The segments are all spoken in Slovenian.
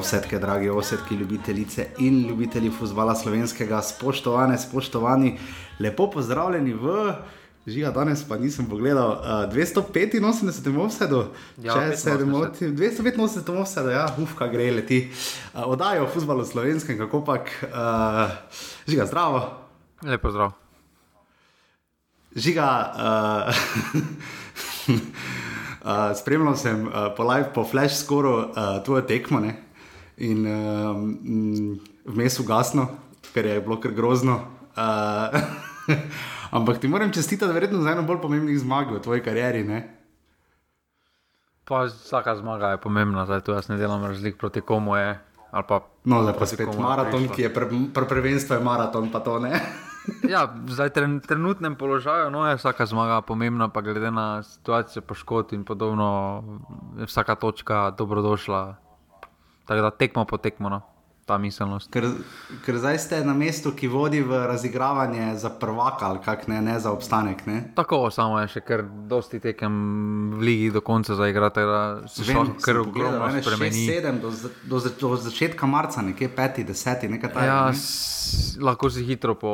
Drage ovsetke, drage ovsetke, ljubitelice in ljubitelji futbola slovenskega, spoštovane, spoštovani, lepo pozdravljeni v. Žiga, danes pa nisem pogledal uh, 285 ovsedu, Ja, če se ne 85. motim, 285 ovsedu, ja, ufka gre leti. Uh, Odajo o futbalu slovenskem, kako pač, uh, žiga, zdravo. Lepo zdrav. Žiga, uh, uh, spremljal sem uh, po live, po flash skoru uh, tvoje tekmo ne? In uh, mm, vmes ugasno, ker je bilo kar grozno. Uh, ampak ti moram čestitati, verjetno za eno bolj pomembnih zmag v tvoji karieri. Ne? Pa vsaka zmaga je pomembna, zdaj tu jaz ne delam razlik proti komu je. Pa, No, zdaj pa spet maraton, ki je pri pr prvenstvu je maraton, pa to ne. Ja, zdaj tren, trenutnem položaju no, je vsaka zmaga pomembna, pa glede na situacijo poškodb in podobno, je vsaka točka dobrodošla. Tako da tekmo po tekmo, no, ta miselnost. Ker, ker zdaj ste na mestu, ki vodi v razigravanje za prvaka, ali kak ne, ne za obstanek. Ne? Tako samo je še kar dosti tekem v ligi do konca zaigrati, da se še lahko kar ogromno spremeni. 7 do, za- do, za- do začetka marca, nekje 5, 10, nekaj takega. Ja, ne? s, lahko si hitro po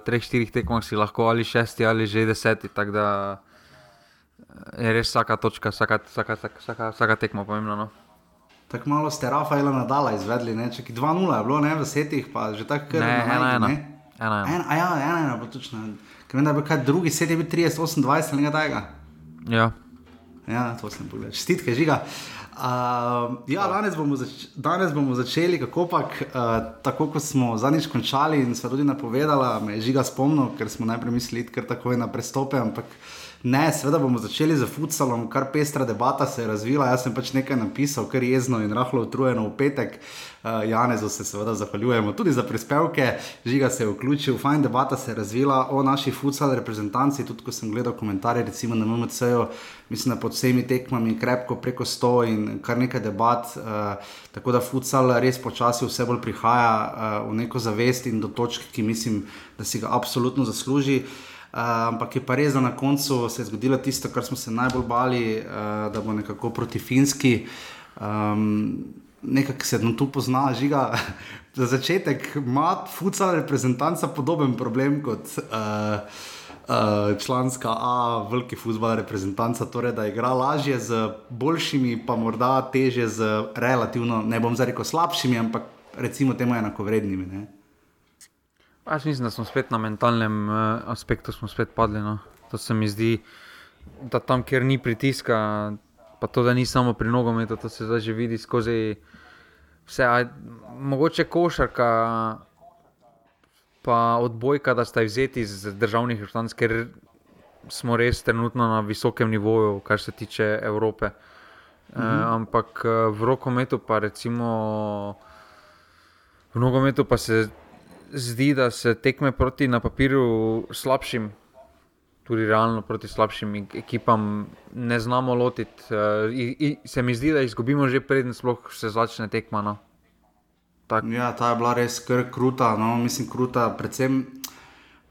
treh, štirih tekmah si lahko ali šesti ali že deseti. Tako da je res vsaka točka, vsaka, vsaka, vsaka, vsaka tekma pomembna. No. Tako malo ste Rafaela Nadala izvedli, ne? Čaki 2-0 je bilo ne? v setih, pa že tako kar Ne, na ena, ena. ne? ena, ena. En, a ja, ena, ena, bo točno. Ker vem, da je bil kaj drugi set, je bil 30, 28 ali nekaj takega. Ja. Ja, to sem pogledal. Čestitke, žiga. Uh, ja, danes bomo, zač danes bomo začeli, kako pač, uh, tako kot smo zadnjič končali in sva tudi napovedala, me je žiga spomnil, ker smo najprej mislili, ker takoj na prestope, ampak ne, seveda bomo začeli z futsalom, kar pestra debata se je razvila. Jaz sem pač nekaj napisal, kar jezno in rahlo utrujeno v petek. Uh, Janezu se seveda zahvaljujemo tudi za prispevke, žiga se je vključil, fajn debata se je razvila o naši futsal reprezentanci, tudi ko sem gledal komentarje, recimo na MMC-ju, mislim, da pod vsemi tekmami krepko preko 100 in kar nekaj debat, uh, tako da futsal res počasi vse bolj prihaja uh, v neko zavest in do točke, ki mislim, da si ga absolutno zasluži. Uh, ampak je pa res, da na koncu se je zgodilo tisto, kar smo se najbolj bali, uh, da bo nekako proti Finski. Um, Nekako se nam tu pozna, žiga. Za začetek ima futsal reprezentanca podoben problem kot uh, uh, članska A, veliki futbol reprezentanca, torej da igra lažje z boljšimi, pa morda teže z relativno, ne bom zdaj rekel slabšimi, ampak recimo temu enakovrednimi. Ne? Jaz mislim, da smo spet na mentalnem uh, aspektu smo spet padli. No. To se mi zdi, da tam, kjer ni pritiska, pa to, da ni samo pri nogometu, to se zdaj že vidi skozi vse. A, mogoče košarka, pa odbojka, da sta vzeti iz državnih inštanc, ker smo res trenutno na visokem nivoju, kar se tiče Evrope. Mhm. Uh, ampak eh, v rokometu pa recimo. V nogometu pa se zdi, da se tekme proti na papirju slabšim, tudi realno proti slabšim ek- ekipam, ne znamo lotiti. Uh, se mi zdi, da izgubimo že preden sploh se začne tekma. No. Tak, Ja, ta je bila res kar kruta, no, mislim, kruta. Predvsem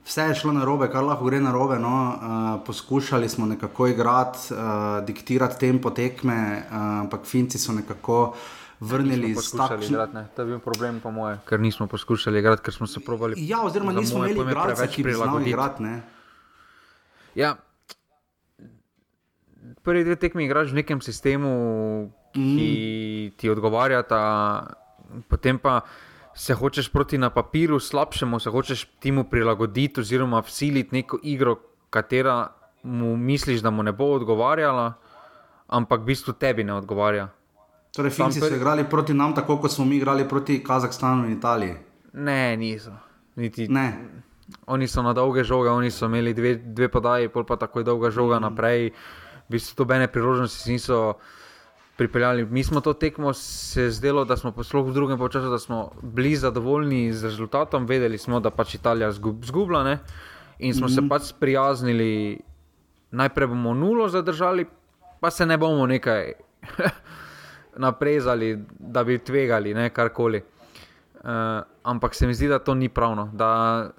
vse je šlo na robe, kar lahko gre na robe. No. Uh, poskušali smo nekako igrati, uh, diktirati tempo tekme, uh, ampak Finci so nekako vrnili s takšnim. igrati, ne. To je bil problem, po moje, ker nismo poskušali igrati, ker smo se provali. Ja, oziroma nismo imeli igralca, ki bi znal igrati. Ja. Prvi dve tekmi igraš v nekem sistemu, ki ti odgovarjata, potem pa se hočeš proti na papirju slabšemu, se hočeš temu prilagoditi oziroma vsiliti neko igro, katera mu misliš, da mu ne bo odgovarjala, ampak v bistvu tebi ne odgovarja. Torej, Finci so igrali proti nam, tako kot smo mi igrali proti Kazahstanu in Italiji. Ne, niso. Niti, Ne. Oni so na dolge žoge, oni so imeli dve, dve podaji, pol pa tako dolga žoga mm. naprej. V bistvu dobene priložnosti si niso pripeljali. Mi smo to tekmo se zdelo, da smo posluh v drugem času, da smo bili zadovoljni z rezultatom, vedeli smo, da pač Italija zgub, zgubla ne? in smo mm. se pač sprijaznili. Najprej bomo nulo zadržali, pa se ne bomo nekaj naprezali, da bi tvegali karkoli. Uh, ampak se mi zdi, da to ni pravno. Da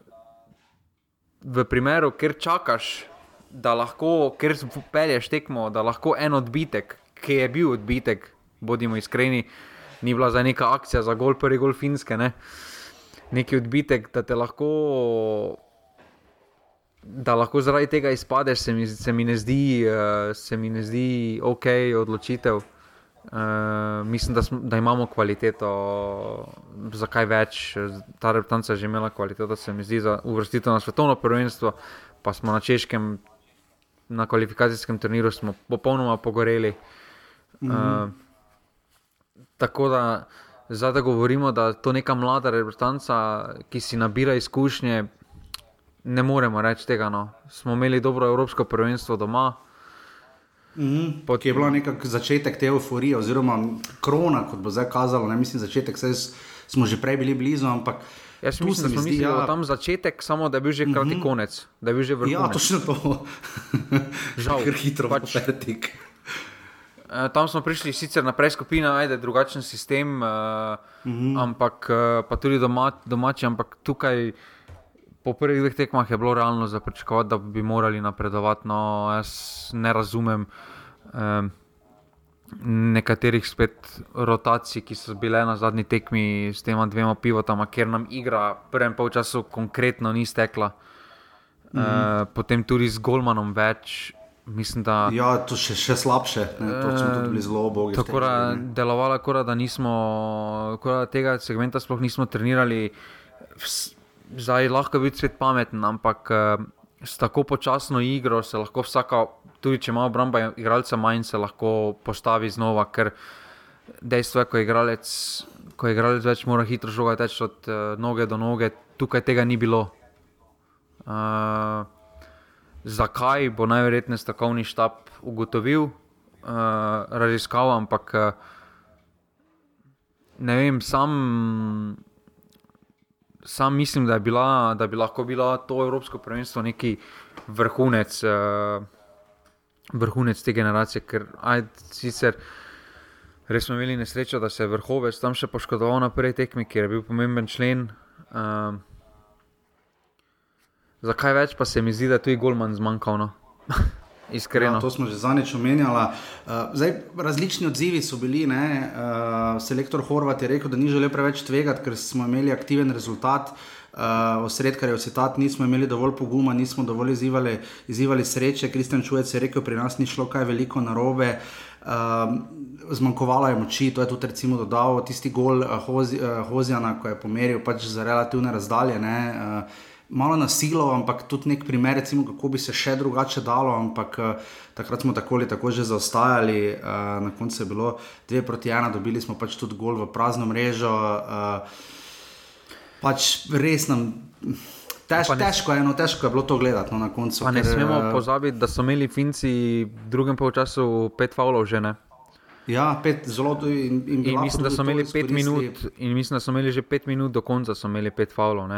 v primeru, ker čakaš, da lahko, ker pelješ tekmo, da lahko en odbitek, ki je bil odbitek, bodimo iskreni, ni bila za neka akcija, za gol, prvi gol finske. Ne? Neki odbitek, da te lahko. Da lahko zaradi tega izpadeš, se mi, se mi, ne, zdi, uh, se mi ne zdi ok odločitev. Uh, mislim, da, sm, da imamo kvaliteto, za kaj več. Ta reprezentanca je že imela kvaliteto, se mi zdi, za uvrstitev na svetovno prvenstvo, pa smo na češkem, na kvalifikacijskem turnirju, smo popolnoma pogoreli. Mm -hmm. uh, tako da zdaj, da govorimo, da je to neka mlada reprezentanca, ki si nabira izkušnje, ne moremo reči tega. No. Smo imeli dobro evropsko prvenstvo doma. Mm -hmm. Pot... Je bila nekakšen začetek te euforije, oziroma krona, kot bo zdaj kazalo. Ne mislim, začetek smo že prej bili blizu. Ampak jaz mislim, da mislili, ja... tam začetek, samo da je bil že kratki mm -hmm. konec. Da je bil že vrhunec. Ja, točno to. Žal, ker hitro pač petek. Eh, tam smo prišli sicer naprej, skupina, ajde, drugačen sistem, uh, mm -hmm. ampak uh, pa tudi doma, domači. Ampak tukaj, po prvih dveh tekmah, je bilo realno za pričakovati, da bi morali napredovati. No, jaz ne razumem um, nekaterih spet rotacij, ki so bile na zadnji tekmi s tema dvema pivotama, ker nam igra v prvem polčasu konkretno ni stekla. Mm -hmm. uh, potem tudi z Golmanom več. Mislim, da, ja, to še, še slabše, ne, to smo tudi bili zelo obogi. Tako je delovalo, da nismo da tega segmenta sploh nismo trenirali zdaj lahko biti svet pameten, ampak uh, s tako počasno igro se lahko vsaka, tudi če ima obramba igralca manj, se lahko postavi znova, ker dejstvo je, ko je igralec, ko je igralec več mora hitro žogati teč od uh, noge do noge, tukaj tega ni bilo. Uh, zakaj bo najverjetneje strokovni štab ugotovil, uh, raziskal, ampak uh, ne vem, sam sam mislim, da, bila, da bi lahko bilo to Evropsko prvenstvo neki vrhunec, uh, vrhunec te generacije. Ker aj, sicer res smo imeli nesrečo, da se je vrhovec tam še poškodoval na prvi tekmi, ker je bil pomemben člen. Uh, zakaj več, pa se mi zdi, da je tudi Golman zmanjkal. No? Iskreno. Ja, to smo že zadnjič omenjali. Uh, različni odzivi so bili. Uh, selektor Horvat je rekel, da ni želel preveč tvegati, ker smo imeli aktiven rezultat. Uh, Osredkar je citat, nismo imeli dovolj poguma, nismo dovolj izzivali, izzivali sreče. Kristjan Čujec je rekel, pri nas ni šlo kaj veliko narobe. Uh, zmanjkovalo je moči, to je tudi recimo dodal tisti gol uh, Hozi, uh, Hozijana, ko je pomeril pač za relativne razdalje. Uh, malo na silo, ampak tudi nek primer, recimo, kako bi se še drugače dalo. Ampak uh, takrat smo tako ali tako že zaostajali, uh, na koncu je bilo 2 proti 1, dobili smo pač tudi gol v prazno mrežo. Uh, pač res nam. Tež, ne, težko, je, no, težko je bilo to gledati no, na koncu. Ne ker, smemo pozabiti, da so imeli Finci v drugem času pet faulov že. Ne? Ja, pet, zelo in, in, in mislim, da so imeli pet minut, in mislim, da so imeli že pet minut do konca, so imeli pet faulov.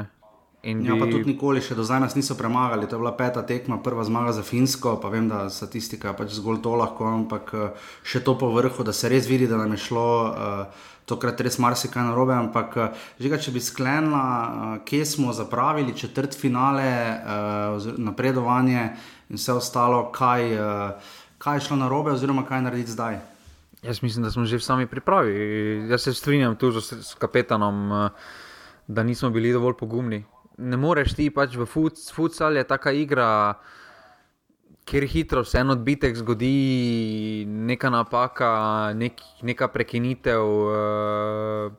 In ja, bi... pa tudi nikoli še do zdaj nas niso premagali. To je bila peta tekma, prva zmaga za Finsko. Pa vem, da statistika je pač zgolj to lahko, ampak eh, še to po vrhu, da se res vidi, da nam je šlo. Uh, Tokrat res marsikaj narobe, ampak eh, že če bi sklenila, kje smo zapravili četrt finale, napredovanje in vse ostalo, kaj, kaj je šlo narobe, oziroma kaj narediti zdaj. Jaz mislim, da smo že v sami pripravi. Jaz se strinjam tu s kapetanom, da nismo bili dovolj pogumni ne moreš ti pač v futsal, je taka igra, kjer hitro se en odbitek zgodi, neka napaka, nek, neka prekinitev. Uh,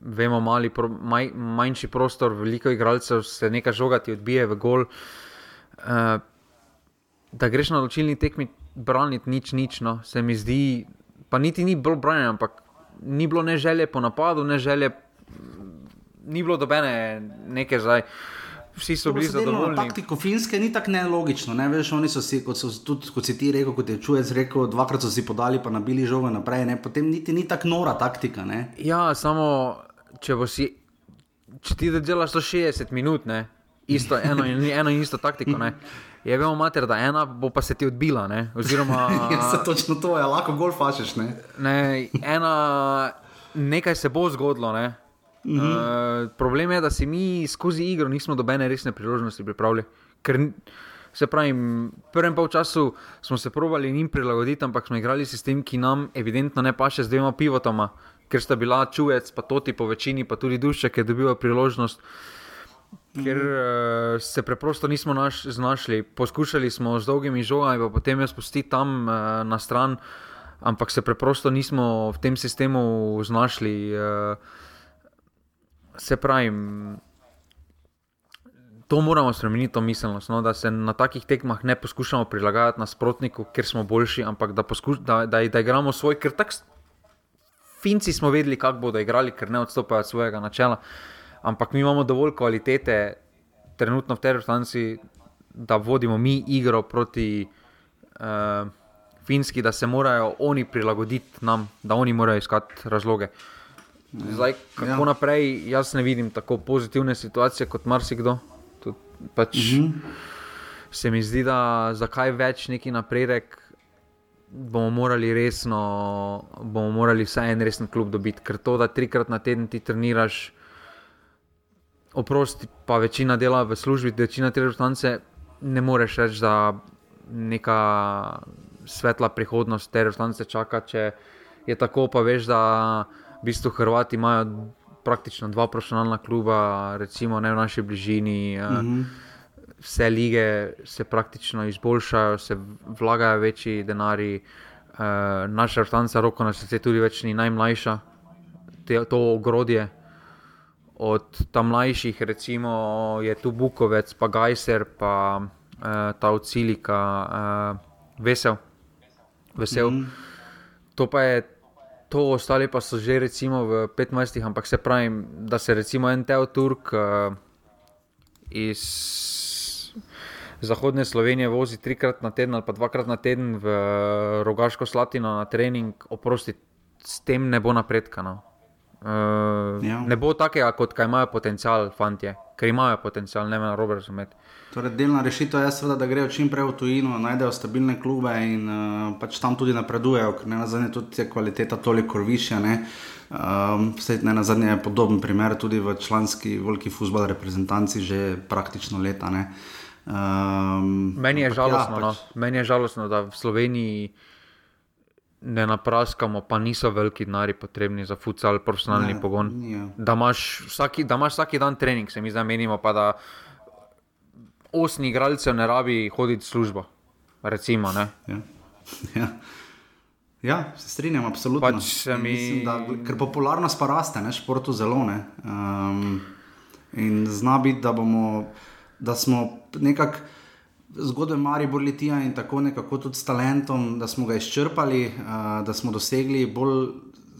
vemo, mali, pro, maj, manjši prostor, veliko igralcev se nekaj žogati, odbije v gol. Uh, da greš na ločilni tekmi, braniti nič, nič, no, se mi zdi, pa niti ni bilo branjeno, ampak ni bilo ne želje po napadu, ne želje ni bilo dobene neke zdaj. Vsi so bili zadovoljni. Taktiko finske ni tako nelogično. Ne? Veš, oni so si, kot, so, tudi, kot si ti rekel, kot je čuješ, rekel, dvakrat so si podali, pa nabili žoge naprej. Ne? Potem niti ni tako nora taktika. Ne? Ja, samo če, si, če ti delaš 160 minut, ne? isto eno eno in isto taktiko. Ne? Je vemo, mater, da ena bo pa se ti odbila. Oziroma, ja, se točno to je, lahko golf fašiš. Ne? Ne, ena, nekaj se bo zgodilo. Ne? Mm -hmm. uh, problem je, da si mi skozi igro nismo dobene resne priložnosti pripravili. Ker, se pravi, v prvem času smo se provali njim prilagoditi, ampak smo igrali sistem, ki nam evidentno ne paše z dvema pivotoma. ker sta bila čujec, pa toti po večini, pa tudi duše, ki je dobila priložnost. Ker uh, se preprosto nismo naš, znašli, poskušali smo z dolgimi žogami, pa potem jo spustiti tam uh, na stran, ampak se preprosto nismo v tem sistemu znašli. Uh, se pravi, to moramo spremeniti, to miselnost, no? da se na takih tekmah ne poskušamo prilagajati nasprotniku, ker smo boljši, ampak da, poskuš, da, da, da igramo svoj, ker tako finci smo vedeli, kako bodo igrali, ker ne odstopajo od svojega načela. Ampak mi imamo dovolj kvalitete, trenutno v tej vrsti, da vodimo mi igro proti uh, Finski, da se morajo oni prilagoditi nam, da oni morajo iskati razloge. Zdaj, kako ja. naprej, jaz ne vidim tako pozitivne situacije kot marsikdo. Pač uh mhm. -huh. Se mi zdi, da za kaj več neki napredek bomo morali resno, bomo morali vsaj en resen klub dobiti. Ker to, da trikrat na teden ti treniraš, oprosti, pa večina dela v službi, večina te vrstance, ne moreš reči, da neka svetla prihodnost te vrstance čaka. Če je tako, pa veš, da v bistvu Hrvati imajo praktično dva profesionalna kluba, recimo ne v naši bližini. Mm -hmm. Vse lige se praktično izboljšajo, se vlagajo večji denari, uh, naša vrtanca, roko na srce, tudi več ni najmlajša, te, to ogrodje. Od tam mlajših, recimo, je tu Bukovec, pa Gajser, pa uh, ta Ocilika, uh, vesel. vesel. Mm -hmm. To pa je to, ostali pa so že recimo v 15, ampak se pravi, da se recimo en Teo Turk uh, iz zahodne Slovenije vozi trikrat na teden ali pa dvakrat na teden v Rogaško Slatino na trening, oprosti, s tem ne bo napredka. No. Uh, ja. Ne bo takega, kot kaj imajo potencial, fantje, ker imajo potencial, ne vem, robe razumeti. Torej, delna rešitev je, seveda, da grejo čim prej v tujino, najdejo stabilne klube in uh, pač tam tudi napredujejo, ker ne na zadnje tudi je kvaliteta toliko višja. Um, ne na zadnje je podoben primer tudi v članski veliki futbol reprezentanci že praktično leta. Um, Meni, je žalostno, ja, pač... no. Meni je žalostno, da v Sloveniji ne napraskamo, pa niso veliki denari potrebni za futsal, profesionalni ne, pogon. Da imaš, vsaki, da imaš vsaki dan trening, se mi zdaj menimo, pa da osni igralcev ne rabi hoditi v službo. Recimo, ja. Ja. ja, se strinjam, absolutno. Pač mi... Mislim, da, ker popularnost pa raste, ne, športu zelo ne. Um, in zna biti, da, da smo nekako zgodbe Maribor Litija in tako nekako tudi s talentom, da smo ga izčrpali, uh, da smo dosegli bolj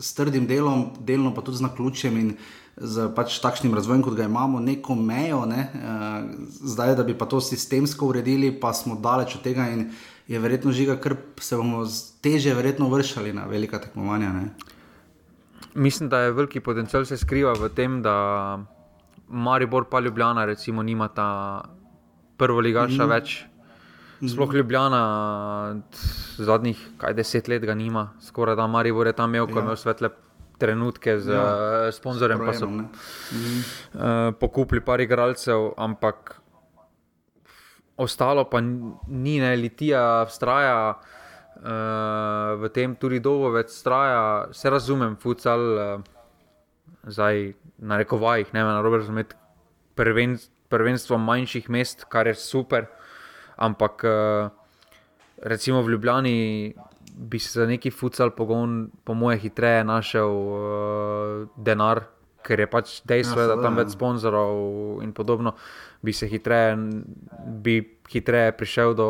s trdim delom, delno pa tudi z naključjem in z pač takšnim razvojem, kot ga imamo, neko mejo. Ne? Uh, zdaj, da bi pa to sistemsko uredili, pa smo daleč od tega in je verjetno žiga, ker se bomo teže verjetno vršali na velika tekmovanja. Ne? Mislim, da je veliki potencial se skriva v tem, da Maribor pa Ljubljana, recimo, nima ta prvo ligaša mm. več. Sploh Ljubljana, zadnjih kaj, deset let ga nima, skoraj da Maribor je tam imel, ko je ja. imel svetle trenutke z ja, sponzorjem, pa so mm. uh, pokupili par igralcev, ampak ostalo pa ni, ne, litija, vztraja. Uh, v tem tudi dolgo več traja, se razumem, futsal, uh, zdaj na rekovajih, ne vem, na robu razumeti, prvenstvo prvenstvo manjših mest, kar je super. Ampak eh, recimo v Ljubljani bi se za neki futsal pogon, po moje, hitreje našel uh, denar, ker je pač dejstvo, ja, da tam več sponzorov in podobno, bi se hitreje, bi hitreje prišel do.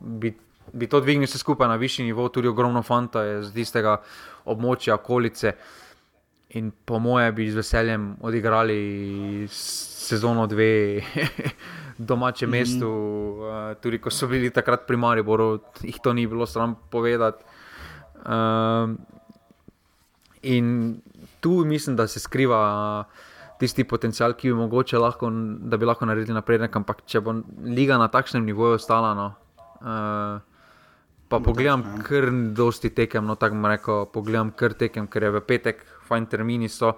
Bi, bi to dvignil vse skupaj na višji nivo, tudi ogromno fanta je z istega območja, okolice. In po moje bi z veseljem odigrali sezono dve domače mm -hmm. mestu, uh, tudi ko so bili takrat pri Mariboru, jih to ni bilo sram povedati. Uh, in tu mislim, da se skriva tisti potencial, ki bi, lahko, da bi lahko naredili napredek, ampak če bo liga na takšnem nivoju ostala. No, uh, Pa pogledam, kar dosti tekem, no tako rekel, pogledam, kar tekem, ker je v petek, fajn termini so,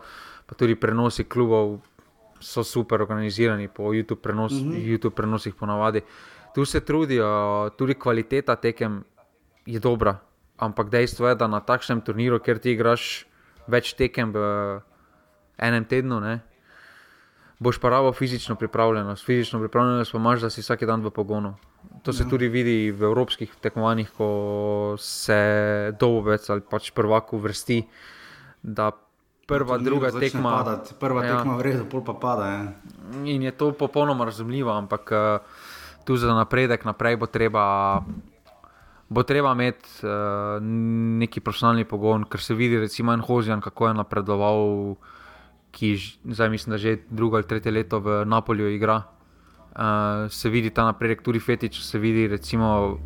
pa tudi prenosi klubov, so super organizirani po YouTube, prenos, mm -hmm. YouTube prenosih, ponavadi. Tu se trudijo, tudi kvaliteta tekem je dobra. Ampak dejstvo je, da na takšnem turnirju, kjer ti igraš več tekem v enem tednu. Ne? Boš pa rabo fizično pripravljenost. Fizično pripravljenost pa imaš, da si vsak dan v pogonu. To se ja. tudi vidi v evropskih tekmovanjih, ko se dobec ali pač prvak uvrsti. Da prva, druga tekma. Padati. Prva ja. tekma v redu, pol pa pada. Je. In je to popolnoma razumljivo, ampak uh, tu za napredek naprej bo treba. Bo treba imeti uh, neki profesionalni pogon, ker se vidi, recimo, en Hozijan, kako je napredoval, ki zdaj mislim, da že drugo ali tretje leto v Napolju igra. Uh, se vidi ta napredek, tudi Fetič, se vidi, recimo,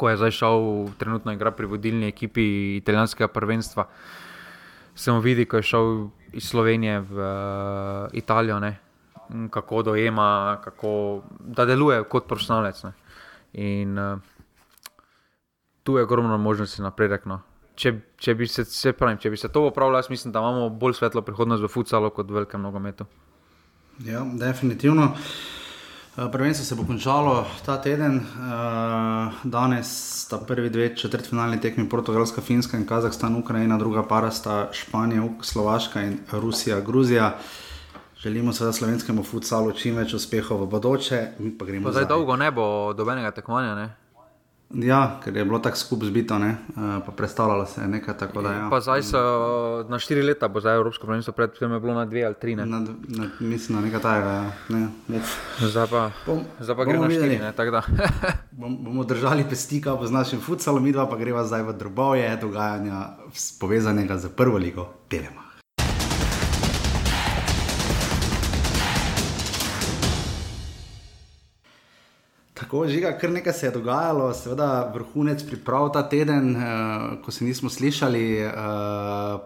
ko je zdaj šel, trenutno igra pri vodilni ekipi italijanskega prvenstva. Se mu vidi, ko je šel iz Slovenije v uh, Italijo, ne? kako dojema, kako da deluje kot profesionalec. Ne? In uh, tu je ogromno možnosti napredek. No. Če, če, bi se, se pravim, če bi se to upravljalo, mislim, da imamo bolj svetlo prihodnost v futsalu kot v velikem nogometu. Ja, definitivno. Eh, prvenstvo se bo končalo ta teden, uh, danes sta prvi dve četrtfinalni tekmi, Portugalska, Finska in Kazahstan, Ukrajina, druga para sta Španija, Slovaška in Rusija, Gruzija. Želimo seveda slovenskemu futsalu čim več uspehov v bodoče. Pa zdaj dolgo ne bo dobenega tekmovanja. Ja, ker je bilo tako skupaj zbito, ne? Eh, pa predstavljalo se je nekaj tako. Da, ja. Zdaj so na štiri leta, bo zdaj Evropsko prvenstvo, predtem je bilo na dve ali tri. Ne? Na, na, mislim, na nekaj tajega. Ja. Ne, zdaj pa, bom, pa gremo na štiri. bom, bomo držali pestika z našim futsalom, mi dva pa greva zdaj v drobove dogajanja povezanega z prvo ligo Telema. Tako, žiga, kar nekaj se je dogajalo, seveda vrhunec priprav ta teden, uh, ko se nismo slišali, uh,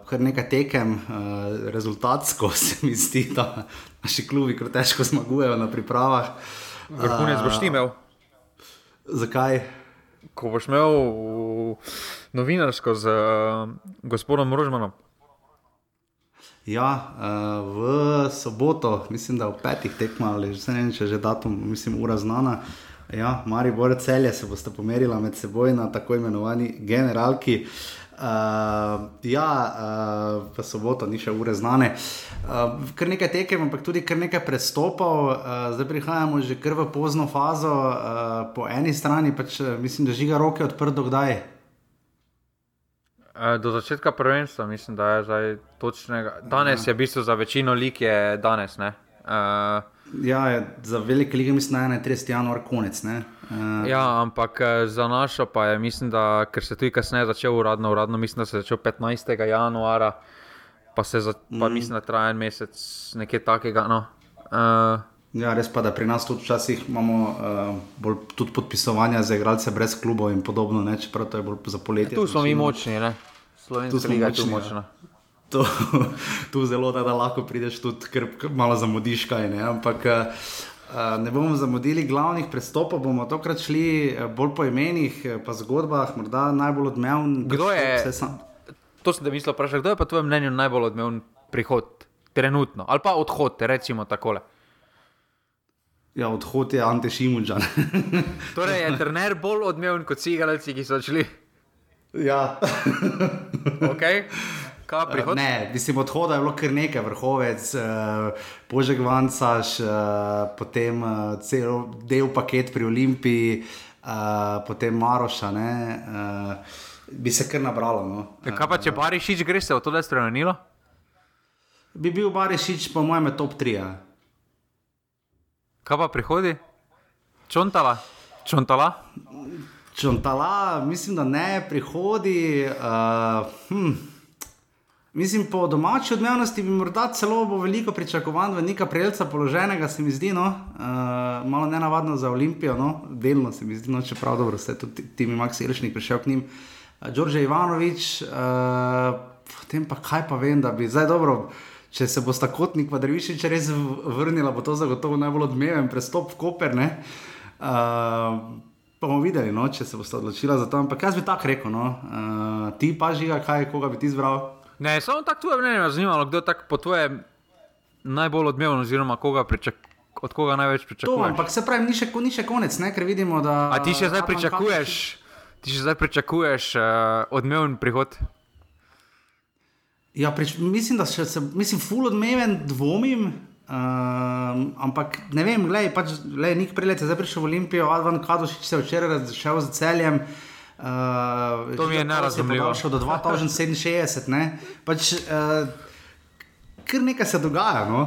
kar nekaj tekem, uh, rezultatsko se mi zdi, da naši klubi kar težko zmagujejo na pripravah. Vrhunec uh, boš ti imel. Zakaj? Ko boš imel novinarsko z uh, gospodom Rožmanom. Ja, uh, v soboto, mislim, da v petih tekmah, ali že ne vem, če je že datum, mislim, ura znana. Ja, Mari Bore celje se boste pomerili med seboj na tako imenovani generalki. Uh, ja, uh, v soboto ni še ure znane. Uh, kar nekaj tekem, ampak tudi kar nekaj prestopov, uh, zdaj prihajamo že kar v pozno fazo. Uh, po eni strani pač mislim, da žiga roke odprto kdaj. Do začetka prvenstva, mislim, da je zdaj točnega. Danes ja. je v bistvu za večino lik je danes. Uh, Ja, za velike lige mislim, da je 31. januar konec. Uh, ja, ampak eh, za našo pa je, mislim, da ker se tudi kasneje začel uradno, uradno mislim, da se je začel 15. januara, pa se za, pa mm. mislim, da traja en mesec, nekaj takega. No. Uh, Ja, res pa, da pri nas tudi včasih imamo uh, bolj tudi podpisovanja za igralce brez klubov in podobno, ne? čeprav to je bolj za poletje. Tu smo mi močni, ne? Slovenska liga je tu močna. Ja to, tu zelo da, da lahko prideš tudi, ker malo zamudiš kaj. Ne? Ampak uh, ne bomo zamudili glavnih prestopov, bomo tokrat šli eh, bolj po imenih, pa zgodbah, morda najbolj odmeven. Kdo je? To sem te mislil vprašati, kdo je pa tvoje mnenje najbolj odmeven prihod, trenutno, ali pa odhod, recimo takole. Ja, odhod je Ante Šimunčan. torej je trener bolj odmeven kot vsi igralci, ki so šli. Ja. okay. Uh, ne, mislim, odhoda je bilo kar nekaj, vrhovec, uh, Božek Vancaš, uh, potem uh, cel del paket pri Olimpiji, uh, potem Maroša. Ne, uh, bi se kar nabralo. No. E, kaj pa če Barišič gre se v to, je stranilo? Bi bil Barišič, po mojem, top 3. Ja. Kaj pa prihodi? Čontala? Čontala? Čontala, mislim, da ne prihodi. Uh, hm. Mislim, po domači odmevnosti bi morda celo bilo veliko pričakovanj v neka prelca položenega, se mi zdi, no? uh, malo nenavadno za Olimpijo, no? delno se mi zdi, no? čeprav dobro ste tudi ti, Max Ilšnik, prišel k njim. Uh, Đorđe Ivanovič, uh, potem pa kaj pa vem, da bi zdaj dobro. Če se bo sta kotnik, pa Drvišič res vrnila, bo to zagotovo najbolj odmeven prestop v Koper. Uh, pa bomo videli, no, če se bo sta odločila za to. Ampak jaz bi tako rekel, no, uh, ti pa žiga, kaj, koga bi ti izbral. Ne, samo tako tvoje mnenje me zanima, kdo je tako po tvoje najbolj odmeven, oziroma koga pričak, od koga največ pričakuješ. To, ampak se pravi, ni še, ni še konec, ne? ker vidimo, da. A ti še zdaj pričakuješ, ti še zdaj pričakuješ uh, odmeven prihod? Ja, prič, mislim, da se, mislim, full odmeven dvomim. Um, ampak ne vem, gledaj, pač, gledaj, nik prilet je zdaj prišel v Olimpijo, Advan Kadošič se je včeraj razšel z celjem. Uh, To mi je nerazumljivo. Šel do 2067, ne. Pač, uh, kar nekaj se dogaja, no.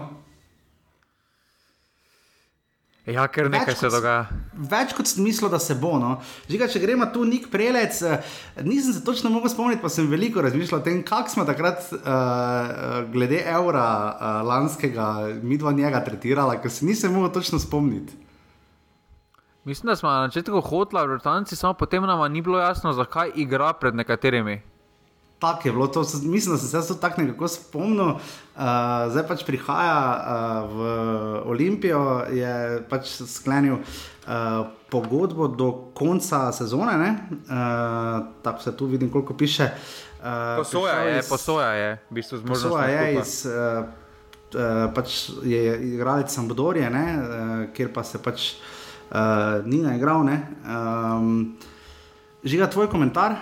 Ja, ker nekaj Več se kot- dogaja. Več kot sem mislil, da se bo. No. Žiga, če gremo tu nek prelec, eh, nisem se točno mogel spomniti, pa sem veliko razmišljal o tem, kako smo takrat uh, glede evra uh, lanskega mi dva njega tretirala, ker se nisem mogel točno spomniti. Mislim, da smo na začetku hotla v Britanci, samo potem nam ni bilo jasno, zakaj igra pred nekaterimi. Tako je bilo, to, mislim, da sem se tudi tako nekako spomnil. Uh, zdaj pač prihaja uh, v Olimpijo, je pač sklenil uh, pogodbo do konca sezone. ne. Uh, tako se tu vidim, koliko piše. Uh, Posoja je, iz- posoja je, v bistvu z možnostjo. Posoja je iz. Uh, uh, pač je igralec Sampdorje, uh, kjer pa se pač uh, ni naigral. ne. Um, žiga, tvoj komentar?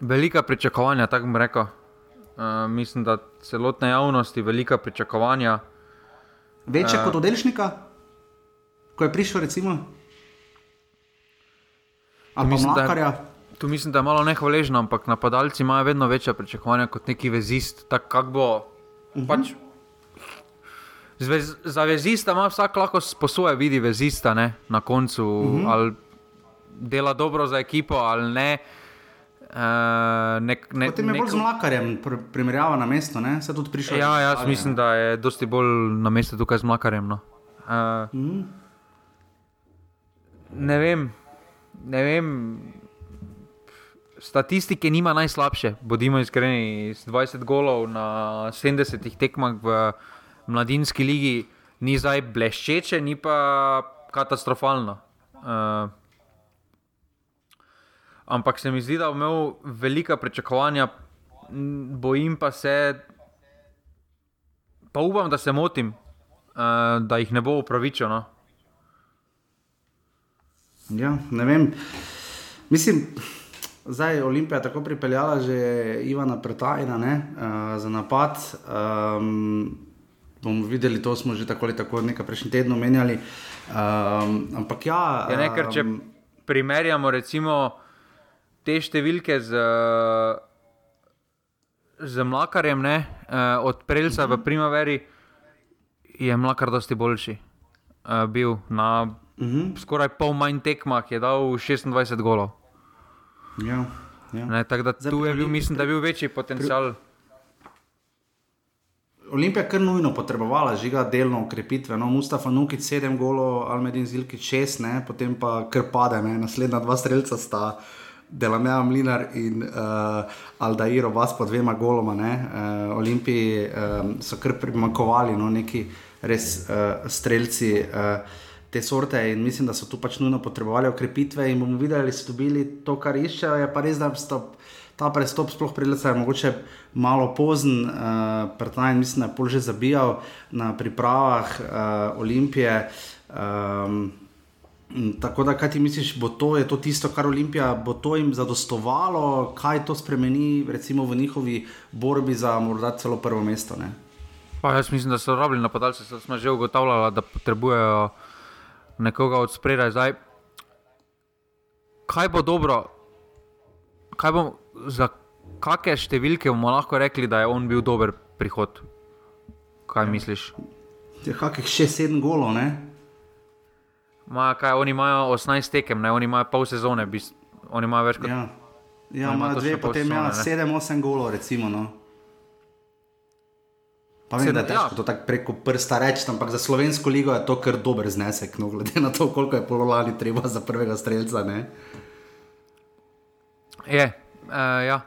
Velika pričakovanja, tako bom rekel. Uh, mislim, da celotne javnosti velika pričakovanja. Večje Ja. kot oddelšnika, ko je prišel, recimo. Ali pa Mislim, da je- mlakarja. Tu mislim, da je malo nehvaležno, ampak napadalci imajo vedno večja pričakovanja kot neki vezist. Tako kak bo. Uh -huh. pač, zvez, za vezista ima vsak lahko sposoje vidi vezista ne, na koncu, uh -huh. ali dela dobro za ekipo ali ne. Uh, nek, ne Potem je bolj z mlakarjem pr primerjava na mesto, ne? se tudi prišel. Ja, jaz Italije, mislim, ne. da je dosti bolj na mestu tukaj z mlakarjem. No. Uh, Mhm. ne vem, ne vem. Statistike nima najslabše, bodimo iskreni. Z 20 golov na 70 tekmah v mladinski ligi ni zdaj bleščeče, ni pa katastrofalno. Uh, ampak se mi zdi, da bo imel velika pričakovanja, bojim pa se, pa upam, da se motim, uh, da jih ne bo upravičeno. Ja, ne vem. Mislim, zdaj je Olimpija tako pripeljala že Ivana Pretajna ne, uh, za napad. Um, bomo videli, to smo že tako ali tako nekaj prejšnji teden omenjali. Um, ampak ja. Ja, ne, ker če em, primerjamo recimo te številke z, z mlakarjem, ne, eh, od Prelca v Primaveri, je mlakar dosti boljši. eh, Bil na mhm, skoraj pol manj tekmah, je dal 26 golov. ja, ja. Ne, tako da Zdaj tu je pri- bil, mislim, da je bil večji potencial. Olimpija kar nujno potrebovala žiga delno ukrepitve. No, Mustafa Nukic 7 golov, Almedin Zilkic 6, ne, potem pa kar pade. Ne. Naslednja dva strelca sta Delameja Mlinar in uh, Aldair, oba s po dvema goloma. Ne. Uh, Olimpiji um, so kar primankovali no, neki res uh, strelci. Uh, Te sorte in mislim, da so tu pač nujno potrebovali okrepitve, in bomo videli, ali so dobili to, kar iščejo. Je pa res, da sta ta prestop, sploh prileta, je mogoče malo pozen, uh, Prtajn, mislim, da je pol že zabijal na pripravah uh, Olimpije. Um, tako da, kaj ti misliš, bo to, je to tisto, kar Olimpija, bo to jim zadostovalo, kaj to spremeni, recimo v njihovi borbi za morda celo prvo mesto? Ne? Pa jaz mislim, da so rabili napadalce, saj smo že ugotavljali, da potrebujejo nekoga od spredaj. Zdaj, kaj bo dobro, kaj bo, za kakšne številke bomo lahko rekli, da je on bil dober prihod? Kaj misliš? Je kakih 6-7 golov, ne? Ma, kaj, oni imajo 18 tekem, ne? oni imajo pol sezone, bis, oni imajo več kot. Ja, ja No, ima ima dve, potem ja, sezone, 7-8 golov, recimo. No. Pa vem, da je težko ja. to tako preko prsta reči, ampak za slovensko ligo je to kar dober znesek, no, glede na to, koliko je pololani treba za prvega streljca. Ne? Je, uh, ja.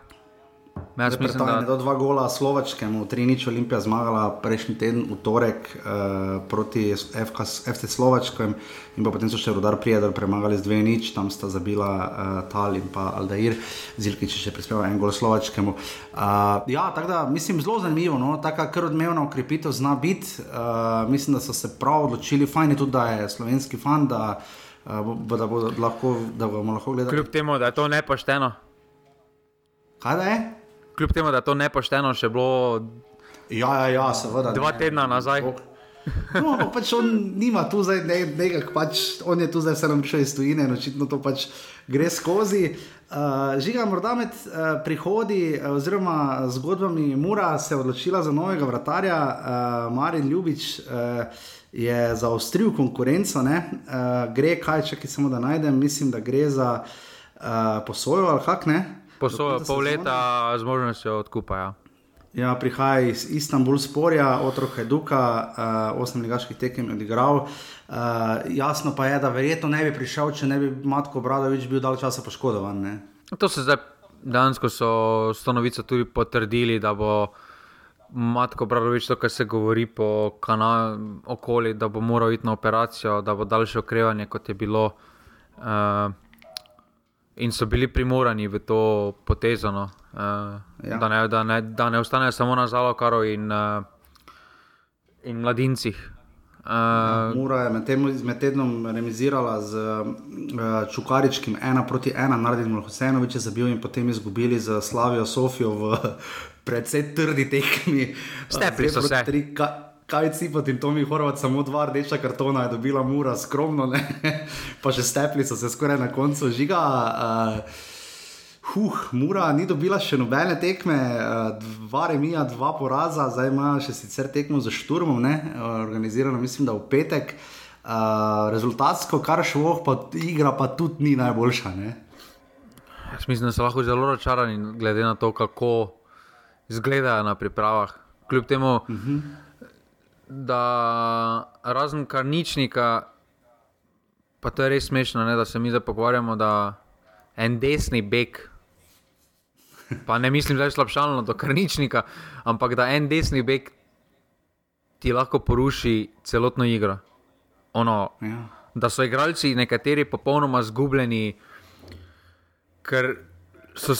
Jaz Zdaj, mislim, Pretajn je da dal dva gola Slovačkemu, 3-0 Olimpija zmagala prejšnji teden v torek uh, proti FK, FC Slovačkem in potem so še Rudar Prijedor premagali z 2-0, tam sta zabila uh, Tal in pa Aldair, Zilkič je še prispeval en gol Slovačkemu. Uh, ja, tako da mislim zelo zanimivo, no? taka kar odmevna ukrepitev zna biti. Uh, mislim, da so se prav odločili, fajn je tudi, da je slovenski fan, da, uh, da, bo lahko, da bomo lahko gledali. kljub temu, da je to nepošteno, Kaj da je? Kljub temu, da je to nepošteno, še bilo Ja, ja, ja seveda. dva ne. tedna nazaj. No, ampak pač on nima tu zdaj ne, nekak, pač on je tu zdaj vseeno prišel iz tujine in očitno to pač gre skozi. Uh, žiga, morda med uh, prihodi uh, oziroma zgodbami Mura se je odločila za novega vratarja, uh, Marin Ljubič. Uh, Je zaostril konkurenco, uh, gre kaj, če ki samo da najdem, mislim, da gre za uh, posojo ali kak ne. Posojo pol leta z možnostjo odkupa. Ja. Ja, prihaja iz Istanbul sporja, otrok Heduka, uh, osem ligaških tekem je odigral. Uh, jasno pa je, da verjetno ne bi prišel, če ne bi Matko Bradovič bil dalj časa poškodovan. Ne? To se zdaj dejansko so s to novico tudi potrdili, da bo Matko Bradovič, to, kar se govori po kanalu okoli, da bo moral iti na operacijo, da bo daljše okrevanje, kot je bilo. Uh, in so bili primorani v to potezo, no, uh, Ja. da, ne, da, ne, da ne ostanejo samo na Zalokaru in, uh, in mladincih. Uh, Mura je med, tem, med tednom remizirala z uh, Čukaričkim 1 proti 1, Naredil Husejnovič je zabil in potem izgubili z Slavijo Sofijo v precej trdi tekmi. Stepli so se. Tri, ka, kaj si potem Tomi Horvat, samo dva rdeča kartona je dobila Mura, skromno, ne? pa še stepli so se skoraj na koncu žiga. Uh, Huh, Mura ni dobila še nobene tekme, eh, dva remija, dva poraza, zdaj ima še sicer tekmo za šturmom, ne, eh, organizirano, mislim, da v petek. Uh, rezultatsko, kar šlo, pa igra pa tudi ni najboljša. Ne? Jaz mislim, da so lahko zelo razočarani, glede na to, kako izgledajo na pripravah. Kljub temu, uh -huh. da razen karničnika, pa to je res smešno, ne, da se mi zdaj pogovarjamo, da en desni bek, pa ne mislim zdaj slabšalno do karničnika, ampak da en desni bek ti lahko poruši celotno igro. Ono, Ja. da so igralci nekateri popolnoma zgubljeni, ker so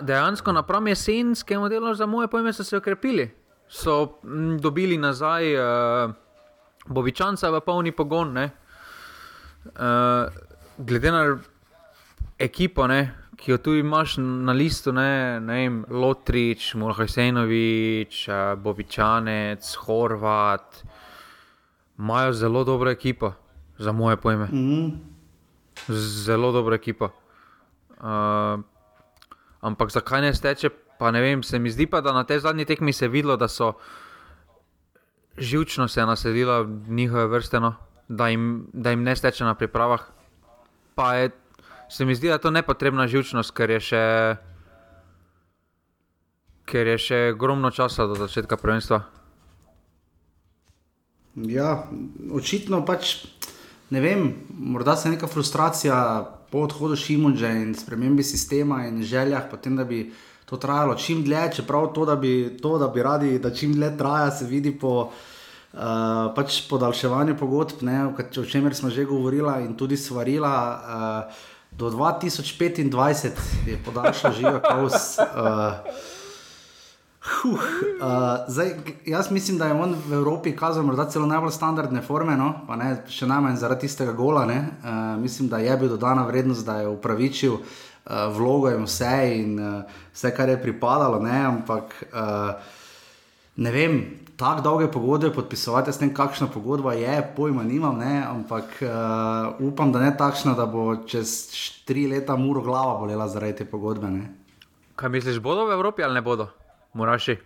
dejansko napram jesenskemu delu, za moje pojme, so se okrepili. So m, dobili nazaj uh, Bobičanca v polni pogon. ne. Uh, glede na ekipo, ne, ki jo tu imaš na listu, ne, ne vem, Lotrič, Mulhajsenovič, uh, Bobičanec, Horvat, imajo zelo dobro ekipo, za moje pojme. Mm, Zelo dobra ekipa. Uh, ampak zakaj ne steče, pa ne vem. Se mi zdi pa, da na tej zadnji tekmi se je videlo, da so živčno se nasedila njihove vrste, no, da, jim, da jim ne steče na pripravah. Pa je, se mi zdi, da je to nepotrebna živčnost, ker je še. Ker je še ogromno časa do začetka prvenstva. ja, očitno pač ne vem, morda se neka frustracija po odhodu Šimunže in spremembi sistema in željah, potem, da bi to trajalo čim dlje, čeprav to, da bi, to, da bi radi, da čim dlje traja, se vidi po. Uh, pač podaljševanje pogodb, ne, o čemer smo že govorili, in tudi svarila. Uh, do 2025 je podaljšal žiga kaos. Uh, Huh, uh, zdaj, jaz mislim, da je on v Evropi kazal morda celo najbolj standardne forme, no? pa ne, še najmanj zaradi tistega gola. Uh, mislim, da je bil dodana vrednost, da je upravičil uh, vlogo in vse, in uh, vse, kar je pripadalo. Ne? Ampak uh, ne vem, tako dolge pogodbe podpisovati, s tem, kakšna pogodba je, pojma nimam, ne? ampak uh, upam, da ne takšna, da bo čez tri leta muro glava bolela zaradi te pogodbe. Ne? Kaj misliš, bodo v Evropi ali ne bodo? Moraši.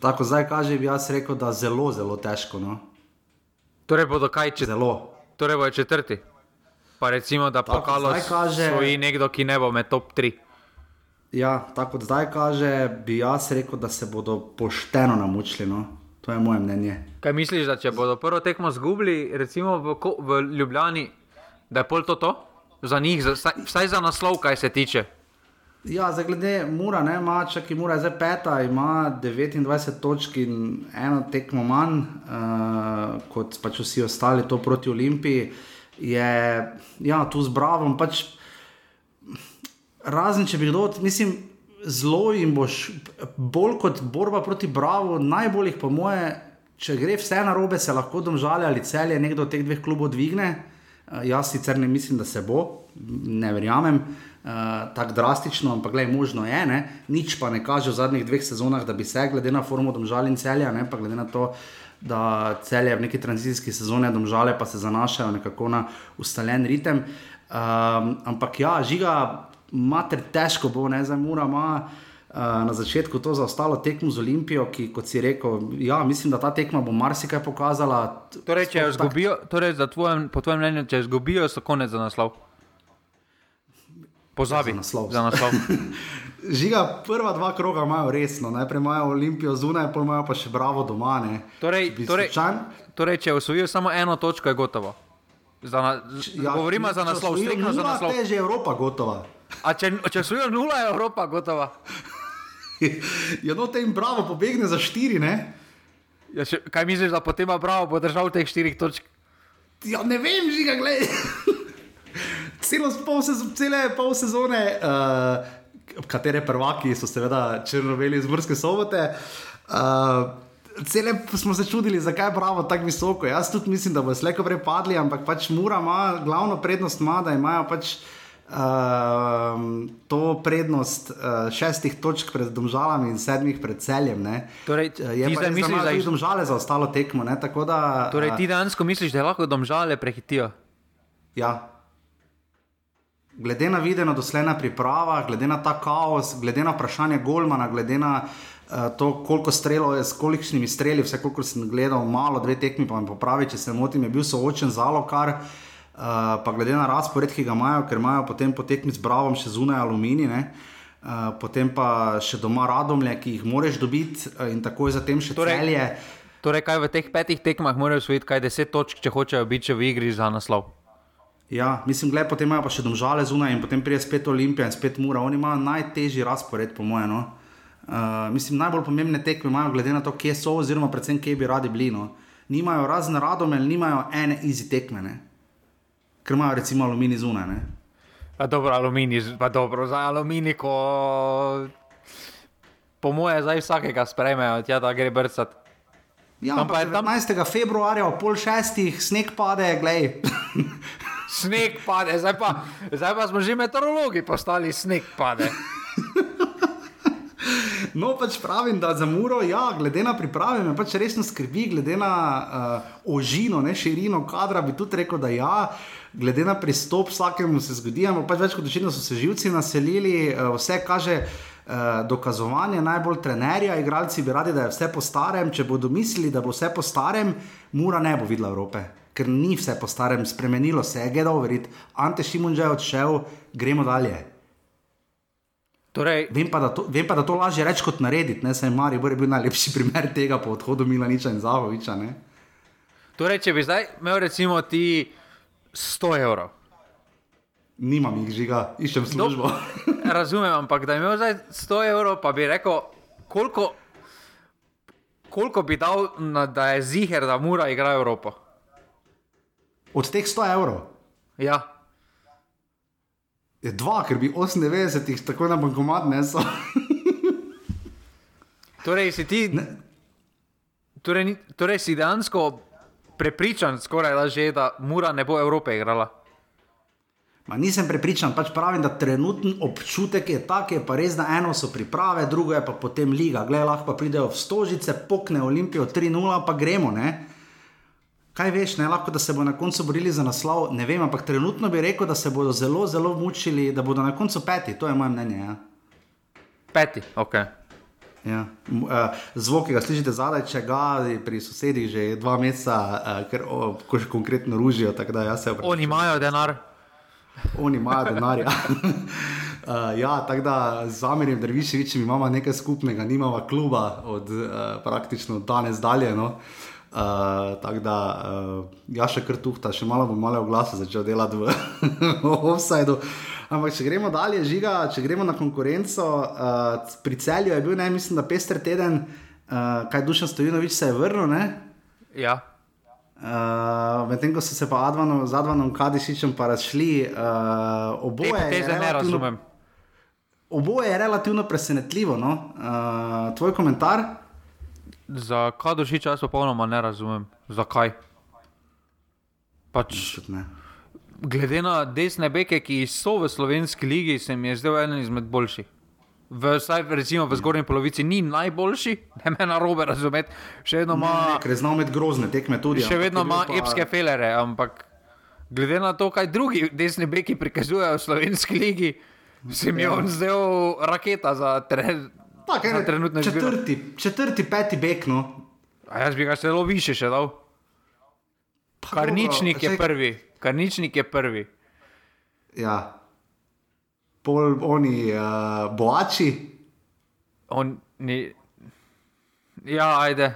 Tako zdaj kaže, bi jaz rekel, da zelo, zelo težko. No? Torej bodo kaj, če Zelo. Torej bo četrti. Pa recimo, da Tako pokalo zdaj kaže- stoji nekdo, ki ne bo med top 3. Ja, tako kot zdaj kaže, bi jaz rekel, da se bodo pošteno namučili. No? To je moje mnenje. Kaj misliš, da če bodo prvo tekmo zgubili, recimo v, v Ljubljani, da je pol to to? Za njih, za, vsaj za naslov, kaj se tiče. Ja, zdaj glede Mura, ne, ima, čak, Mura je zdaj peta, ima 29 točk in eno tekmo manj uh, kot pač vsi ostali, to proti Olimpiji. Je ja, tu z Bravom, pač razen če bi kdo, mislim, zelo jim boš, bolj kot borba proti Bravo, najbolj jih po moje, če gre vse na robe, se lahko domžale ali celje nekdo od teh dveh klubov dvigne. Uh, jaz sicer ne mislim, da se bo, ne verjamem. Uh, tako drastično, ampak gledaj, možno je, ne? nič pa ne kaže v zadnjih dveh sezonah, da bi se, glede na formu domžal in celja, ne? pa glede na to, da celje v neki tranzicijski sezoni, domžale pa se zanašajo nekako na ustaljen ritem. Um, ampak ja, žiga, mater težko bo, ne za mura, ima uh, na začetku to zaostalo tekmo z Olimpijo, ki, kot si rekel, ja, mislim, da ta tekma bo marsikaj pokazala. Torej, če jo izgubijo, torej tvojem, po tvojem mnenju, če jo izgubijo, so konec za naslov. Pozabi Za naslov. Za naslov. Žiga, prva dva kroga imajo resno, najprej imajo Olimpijo zunaj, pa imajo pa še bravo doma. Ne. Torej, Če bi torej, torej, če osvojijo samo eno točko, je gotovo. Za na, ja, govorimo za če naslov, osvojijo striktno za naslov. te je že Evropa gotova. A če, če osvojijo nula, je Evropa gotova. ja, no, te jim bravo pobegne za štiri, ne? Ja, še, kaj misliš, da potem ima Bravo bo držal teh štirih točk? Ja, ne vem, žiga, gledaj. Celo pol, sez cele pol sezone, uh, katere prvaki so seveda črnoveli iz Murske sobote. Uh, Cele smo se čudili, zakaj je pravo tako visoko. Jaz tudi mislim, da bo slejko prej padli, ampak pač Mura ima glavno prednost, ima, da imajo pač uh, to prednost uh, šestih točk pred domžalami in sedmih pred celjem. Ne. Torej, je pa res, misliš, da jih- domžale za ostalo tekmo. Ne, tako da, Torej, ti dejansko misliš, da lahko domžale prehitijo? Ja. Glede na videno dosledna priprava, glede na ta kaos, glede na vprašanje Golmana, glede na uh, to, koliko strelov je, s kolikšnimi streli, vse koliko sem gledal, malo, dve tekmi, pa me popravi, če se motim, je bil soočen z Alokar, uh, pa glede na razpored, ki ga imajo, ker imajo potem po tekmi z Bravom še zunaj alumini, ne, uh, potem pa še doma radomlje, ki jih moraš dobiti uh, in takoj zatem še Torej- celje. Torej, kaj v teh petih tekmah morajo osvojiti, kaj deset točk, če hočejo biti v igri za naslov. Ja, mislim, gled, potem imajo pa še domžale zunaj in potem pride spet Olimpija in spet Mura. Oni imajo najtežji razpored, po mojem. No? Uh, mislim, najbolj pomembne tekme imajo, glede na to, kje so, oziroma predvsem, kje bi radi bili. No? Nimajo razne radomelj, nimajo ene izi tekme, ne? ker imajo recimo alumini zunaj. Ne? Pa dobro, aluminij, pa dobro, za aluminij, ko po moje zdaj vsakega sprejmejo, tja, da gre brcati. Ja, Tam pa je tam- 19. februarja pol šestih sneg pade, glej. Sneg pade, zdaj pa, zdaj pa smo že meteorologi postali, sneg pade. No, pač pravim, da za Muro, ja, glede na priprave, me pač resno skrbi, glede na uh, ožino, ne širino kadra, bi tudi rekel, da ja, glede na pristop vsakemu se zgodi, ampak pač več kot očitno so se živci naselili, uh, vse kaže. Uh, dokazovanje najbolj trenerja, igralci bi radi, da je vse po starem. Če bodo mislili, da bo vse po starem, Mura ne bo videla Evrope, ker ni vse po starem, spremenilo se je, gledal verjeti. Ante Šimun že je odšel, gremo dalje. Torej, Vem pa, to, vem pa, da to lažje reči kot narediti. Ne? Saj Maribor je bil najlepši primer tega po odhodu Milaniča in Zavoviča. Ne? torej, če bi zdaj imel recimo ti 100 evrov. Nimam jih žiga, iščem službo. Razumem, ampak da imel zdaj 100 evrov, pa bi rekel, koliko, koliko bi dal, na, da je ziger, da mora igrati Evropo. Od teh 100 evrov Ja, je dva, ker bi 98 jih tako na bankomat nesel. torej si ti. Torej, ni- torej si dejansko prepričan, skoraj da že, da Mura ne bo Evrope igrala. Ma nisem prepričan, pač pravim, da trenutni občutek je tak, je pa res, da eno so priprave, drugo je pa potem liga. Glej, lahko pridejo v stožice, pokne Olimpijo 3-0, pa gremo. Ne? Kaj veš, ne lahko, da se bodo na koncu borili za naslov, ne vem, ampak trenutno bi rekel, da se bodo zelo, zelo mučili, da bodo na koncu peti, to je moje mnenje. Ja. Peti, ok. Ja. Eh, Zvok, ki ga slišite zadaj, če ga pri sosedih že dva meseca, uh, ker o, konkretno ružijo, tako da jaz se opravičujem. Oni imajo denar. Oni imajo denarja. uh, ja, tako da z Amirjem Derviševičem imamo nekaj skupnega, nimamo kluba od uh, praktično danes dalje. No. Uh, tako da, uh, ja, še kar tuhta, še malo bom malo v glasu začel delati v offsajdu. Ampak, če gremo dalje, žiga, če gremo na konkurenco, uh, pri celju je bil, ne, mislim, da pester teden, uh, kaj Dušan Stojinovič se je vrnil. Ne? Ja. Uh, Medtem ko so se pa Advanu, z Advanom Kadišičem pa razšli, uh, Te oboje, je poteze ne razumem. oboje je relativno presenetljivo. No? Uh, tvoj komentar? Za Kadošiča jaz popolnoma ne razumem. Zakaj? Pač, glede na desne beke, ki so v slovenski ligi, se mi je zdel eden izmed boljših. V, vsaj, recimo, v zgornji polovici ni najboljši, ne me na robe razumeti. Še vedno ima, Ker znal imeti grozne tekme tudi. še vedno ima pa- epske felere, ampak glede na to, kaj drugi desni beki prikazujejo v slovenski ligi, se mi je Ja. on zdel raketa za, tre, Tak, za ene, trenutne izbire. četrti, četrti, peti bek. No. A jaz bi ga celo više še dal. Pa Karničnik dobro, je saj- prvi, karničnik je prvi. Ja. Pol oni uh, boači, On ni. Ja, ajde.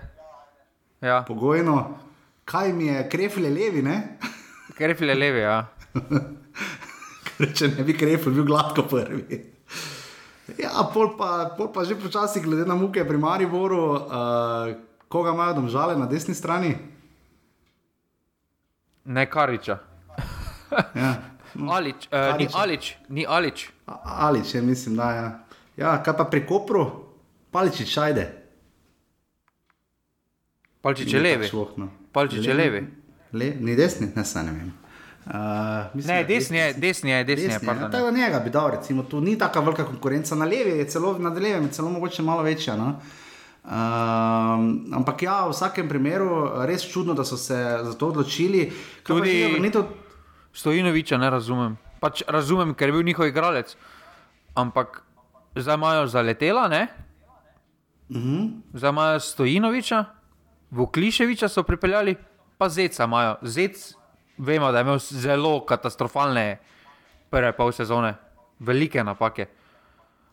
Ja, pogojno. Kaj mi je, krefile levi, ne? krefil je levi, ja. Ker če ne bi krefil, bil gladko prvi. Ja, pol pa, pol pa že počasi, glede na muke pri Mariboru, uh, koga imajo domžale na desni strani. Ne Kariča. Ja. Alič, uh, ni Kariča. Alič, ni Alič. A- Ali če mislim, da je. Ja. ja, kaj pa pri Kopru, paličič ajde. Palčič je levi. Šlohno. Palčič je levi. Le, ni desni, ne ne vem. Uh, mislim, Ne, desni je, desni je, desni je. Desni, ja, pardon. tako da njega bi dal, recimo, tu ni tako velika konkurenca, na levi je celo, na levem je celo mogoče malo večja. No? Um, ampak ja, v vsakem primeru res čudno, da so se za to odločili. Kaj Tudi- Žiga vrnitev, Stojinoviča ne razumem. Pač razumem, ker je bil njihov igralec. Ampak zdaj imajo zaletela, ne? uh -huh. Zdaj imajo Stojinoviča, Vukliševiča so pripeljali, pa Zeca imajo. Zec, vemo, da je imel zelo katastrofalne prve pol sezone, velike napake.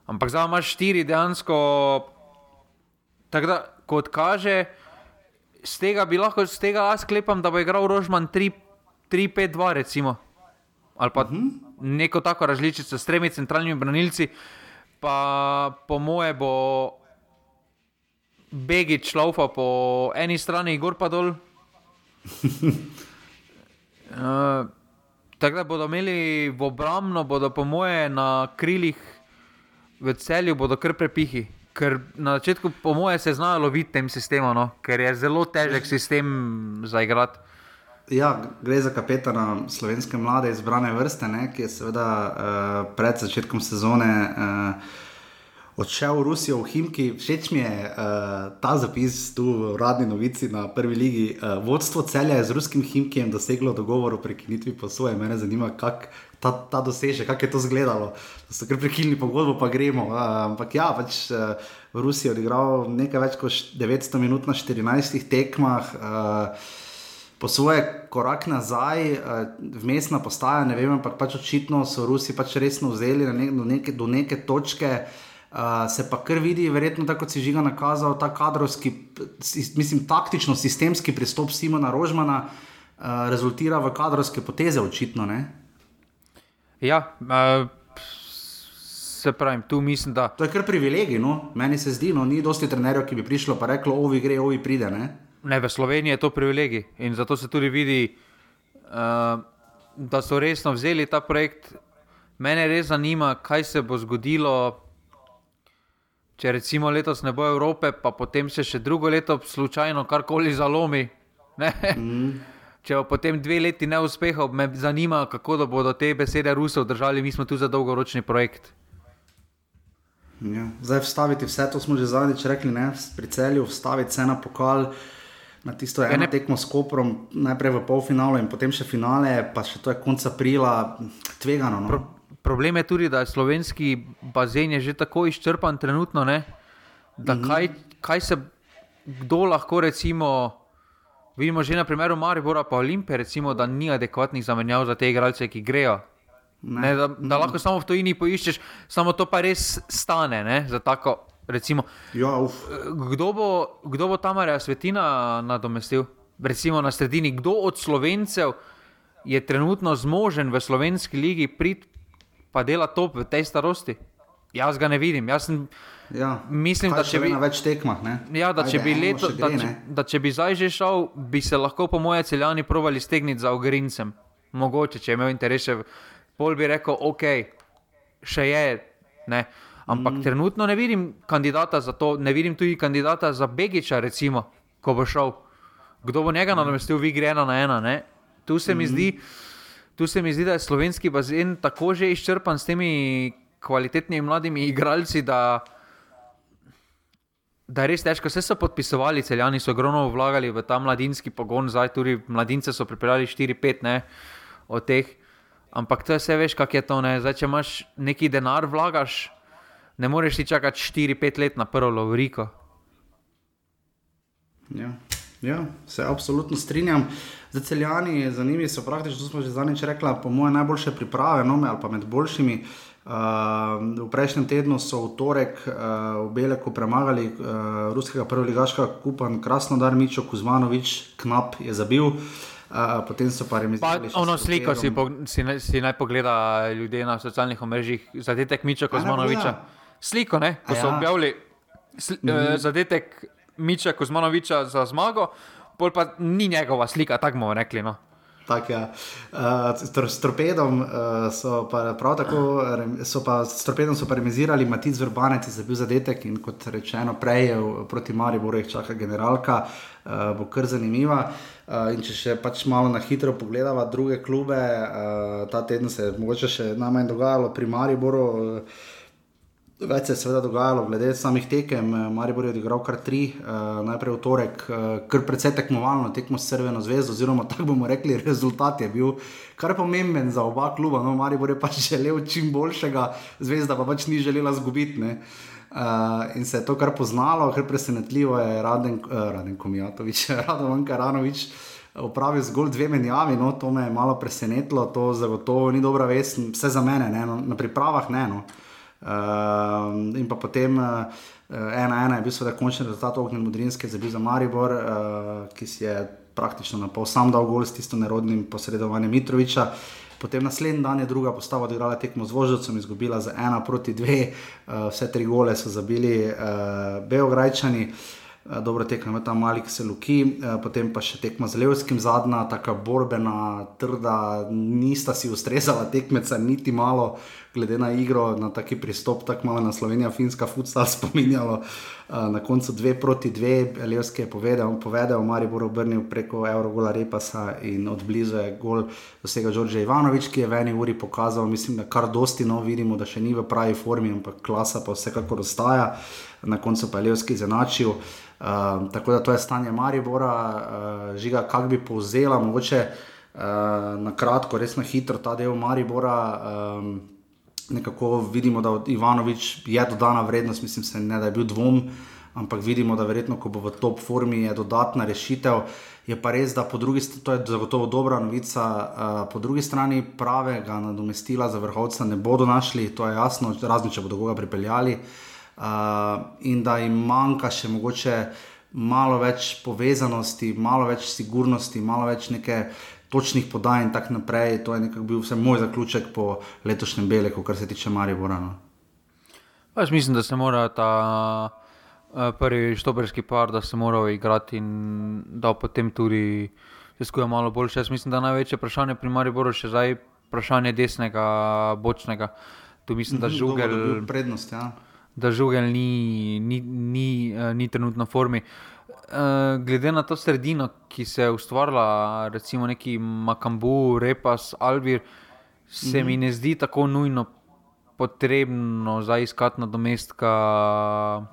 Ampak zdaj imaš štiri dejansko. Tako da, kot kaže, z tega bi lahko, z tega jaz sklepam, da bo igral Rožman 3-5-2, recimo. Ali pa uh -huh. neko tako različico s tremi centralnimi branilci, pa po moje bo Begič laufa po eni strani, gor pa dol. uh, tako da bodo imeli v obrambno, bodo po moje na krilih v celju, bodo kar prepihi. Ker na začetku, po moje, se znajo loviti tem sistemom, no? ker je zelo težek sistem za igrati. Ja, gre za kapetana slovenske mlade izbrane vrste, ne, ki je seveda uh, pred začetkom sezone uh, odšel v Rusijo v Himki. Všeč mi je uh, ta zapis tu v uradni novici na prvi ligi. Uh, vodstvo celja je z ruskim Himkijem doseglo dogovor o prekinitvi posoje. Mene zanima, kako ta, ta doseže, kako je to izgledalo. Da so kar prekinili pogodbo, pa gremo. Uh, ampak ja, pač uh, v Rusiji je odigral nekaj več kot š- 900 minut na 14 tekmah. Uh, po svoje korak nazaj, vmesna postaja, ne vem, ampak pač očitno so Rusi pač resno vzeli na nek, do, neke, do neke točke. Uh, se pa kar vidi, verjetno tako kot si žiga nakazal, ta kadrovski, mislim, taktično, sistemski pristop Simona Rožmana uh, rezultira v kadrovske poteze, očitno. Ne? Ja, uh, se pravi, tu mislim, da To je kar privilegij, no? meni se zdi, no, ni dosti trenerjev, ki bi prišlo pa reklo, ovi gre, ovi pride. Ne? ne, v Sloveniji je to privilegij in zato se tudi vidi, uh, da so resno vzeli ta projekt. Mene res zanima, kaj se bo zgodilo, če recimo letos ne bo Evrope, pa potem se še drugo leto slučajno karkoli zalomi. Ne? Mm. Če bo potem dve leti neuspehov, me zanima, kako bodo te besede Rusov držali, mi smo tu za dolgoročni projekt. Ja. Zdaj vstaviti vse to smo že zadnjič rekli, ne? pri celju, vstaviti vse na pokal. Na tisto eno ne- ne... tekmo s Koprom, najprej v polfinalu in potem še finale, pa še to je konec aprila, tvegano. No? Pro, problem je tudi, da je slovenski bazen je že tako izčrpan trenutno, ne? da Mhm. kaj, kaj se kdo lahko recimo. Vidimo že na primeru Maribora pa Olimpije, recimo, da ni adekvatnih zamenjav za te igralce, ki grejo. Ne. Ne, da, da lahko samo v tujini poiščeš, samo to pa res stane. Ne, za tako, recimo, Ja, uf. kdo bo, kdo bo Tamarja Svetina nadomestil? Recimo na sredini, kdo od slovencev je trenutno zmožen v slovenski ligi priti pa dela top v tej starosti? Jaz ga ne vidim. Jaz sem, Ja. Mislim, da če bi- na več tekmah. Ne? ja, da, če Ajde, bi eno leto, še da, gre, če, da če bi zdaj že šel, bi se lahko po moje celjani provali stegniti za ogrincem. Mogoče, če je imel interes, še pol bi rekel, ok, še je. Ne. Ampak mm. trenutno ne vidim kandidata za to, ne vidim tudi kandidata za Begiča, recimo, ko bo šel. Kdo bo njega nadomestil, vi gre ena na ena. Ne? Tu se mi mm. zdi, tu se mi zdi, da je slovenski bazen tako že izčrpan s temi kvalitetnimi mladimi igralci, da, da je res težko. Vse so podpisovali, celjani so ogromno vlagali v ta mladinski pogon, zdaj tudi mladince so pripeljali 4-5 od teh. Ampak to je vse, veš, kako je to. Zdaj, če imaš neki denar, vlagaš, ne moreš ti čakati 4-5 let na prvo lovriko. Ja. Ja, se absolutno strinjam. Za celjani, zanimivi so praktično, to smo že zadnjič rekli, po mojem, najboljše priprave, no, ali pa med boljšimi. Uh, v prejšnjem tednu so v torek uh, v Beleku premagali uh, ruskega prvoligaškega kupa, krasno dar Mičo Kuzmanovič, knap je zabil. Uh, potem so pa remisali. Ono sliko si, po, si, si naj pogleda ljudje na socialnih omrežjih, zadetek Miča Kuzmanoviča. Sliko, ne? ko so ja. objavili sli, mm -hmm. zadetek Miča Kuzmanoviča za zmago pol pa ni njegova slika, tako bomo rekli. No. Tak, ja. uh, s torpedom uh, so pa prav tako, so pa s torpedom so pa remisirali Matic Vrbanec, je bil zadetek in kot rečeno prej je proti Mariboru jih čaka generalka, uh, bo kar zanimiva. Uh, če še pač malo na hitro pogledava druge klube, uh, ta teden se je mogoče še najmanj dogajalo pri Mariboru. Uh, Več se je seveda dogajalo, glede samih tekem. Maribor je odigral kar tri, uh, najprej v torek, uh, kar precej tekmovalno, tekmo s Crveno zvezdo, oziroma tako bomo rekli, rezultat je bil kar pomemben za oba kluba. No, Maribor je pač želel čim boljšega, zvezda pa pač ni želela zgubiti. Uh, in se je to kar poznalo, kar presenetljivo je Raden, uh, Raden Komijatovič, Radovan Karanovič. Upravil zgolj dve menjavi, no, to me je malo presenetilo, to zagotovo ni dobra vest, vse za mene, ne, no, na pripravah ne. No. Uh, Uh, in pa potem uh, ena, ena je bil seveda končni rezultat ognjene modrinske za bil za Maribor, uh, ki si je praktično na pol sam dal gol s tisto nerodnim posredovanjem Mitroviča. Potem naslednji dan je druga postava odigrala tekmo z Voždovcem, izgubila za ena proti dve, uh, vse tri gole so zabili uh, Beograjčani. Uh, dobro tekmo tam mali, ki se luki, uh, potem pa še tekmo z Levskim, zadnja, tako borbena, trda, nista si ustrezala tekmeca, niti malo. Glede na igro, na taki pristop, tako malo na Slovenijo, finska futsal spominjalo. Uh, na koncu dve proti dve, Levski je povedal, povedal Mari bo obrnil preko Eurogola Repasa in od blizu je gol dosega Đorđe Ivanovič, ki je v eni uri pokazal, mislim, da kar dosti no vidimo, da še ni v pravi formi, ampak klasa pa vsekakor ostaja. Na koncu pa je Levski zanačil. Uh, tako da to je stanje Maribora, uh, žiga, kako bi povzela, mogoče uh, na kratko, res na hitro ta del Maribora. Um, nekako vidimo, da Ivanovič je dodana vrednost, mislim, se ne, da je bil dvom, ampak vidimo, da verjetno, ko bo v top formi, je dodatna rešitev. Je pa res, da po drugi strani, to je zagotovo dobra novica, po drugi strani pravega nadomestila za vrhovca ne bodo našli, to je jasno, razen če bodo koga pripeljali. In da jim manjka še mogoče malo več povezanosti, malo več sigurnosti, malo več neke točnih podaj in tako naprej. To je nekako bil vse moj zaključek po letošnjem Beleku, kar se tiče Marija Borana. Jaz mislim, da se mora ta uh, prvi štoperski par, da se mora igrati in da potem tudi se skuje malo boljše. Jaz mislim, da največje vprašanje pri Mariju Boru še zdaj vprašanje desnega, bočnega. Tu mislim, da mhm, žugel. Prednost, ja. Da žugel ni, ni, ni, uh, ni trenutno v formi. Uh, Eh, glede na to sredino, ki se je ustvarila, recimo neki Makambu, Repas, Albir, se mm -hmm. mi ne zdi tako nujno potrebno za iskati nadomestka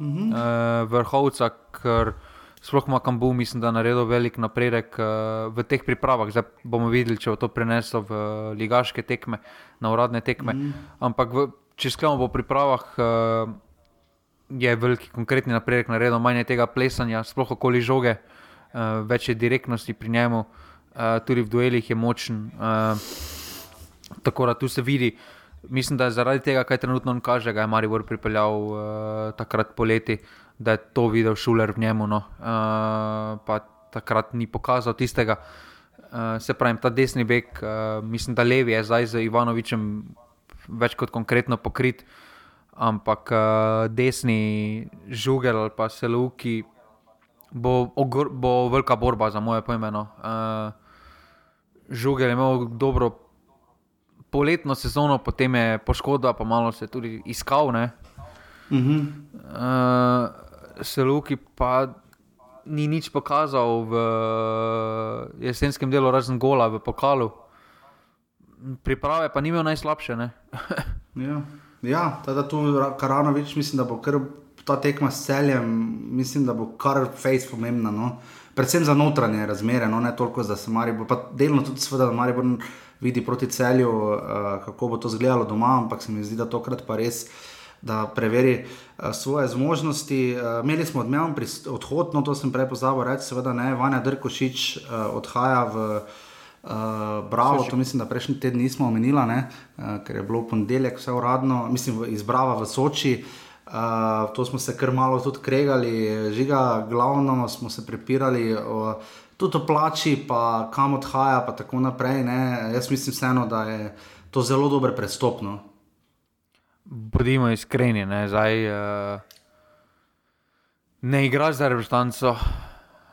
mm -hmm. uh, vrhovca, ker sploh Makambu mislim, da je naredil velik napredek uh, v teh pripravah. Zdaj bomo videli, če bo to prenesel v ligaške tekme, na uradne tekme. Mm -hmm. Ampak v, če sklepamo po pripravah. Uh, je veliki konkretni napredek naredil, manj tega plesanja, sploh okoli žoge, uh, več je direktnosti pri njemu, uh, tudi v duelih je močen. Uh, tako da tu se vidi, mislim, da je zaradi tega, kaj trenutno on kaže, ga je Maribor pripeljal uh, takrat poleti, da je to videl šuler v njemu, no, uh, pa takrat ni pokazal tistega. Uh, se pravi, ta desni bek, uh, mislim, da levi je zdaj z Ivanovičem več kot konkretno pokrit. Uh, ampak uh, desni žugel ali pa seluki bo, bo velika borba za moje pojmeno. Uh, žugel je imel dobro poletno sezono, potem je poškodba, pa malo se je tudi iskal. Uh -huh. uh, seluki pa. Ni nič pokazal v jesenskem delu, razen gola v pokalu. priprave pa ni imel najslabše. ja, ja teda tu Karanovič, mislim, da bo kar ta tekma s celjem, mislim, da bo kar face pomembna. No? Predvsem za notranje razmere, no ne toliko za Maribor, pa delno tudi, seveda, da Maribor vidi proti celju, uh, kako bo to izgledalo doma, ampak se mi zdi, da tokrat pa res. Da preveri uh, svoje zmožnosti. Uh, imeli smo odmeven odhod, no to sem prej pozabil reči, seveda ne, Vanja Drkošič uh, odhaja v uh, Bravo, Soči. to mislim, da prejšnji teden nismo omenili, uh, ker je bilo v ponedeljek vse uradno, mislim, izbrava v Soči. Uh, Uh, to smo se kar malo tudi kregali, žiga, glavno smo se prepirali, uh, tudi o plači, pa kam odhaja, pa tako naprej. Ne. Jaz mislim, vseeno, da je to zelo dobro prestopno. Bodimo iskreni, ne, zdaj, uh, ne igraš za reprezentanco,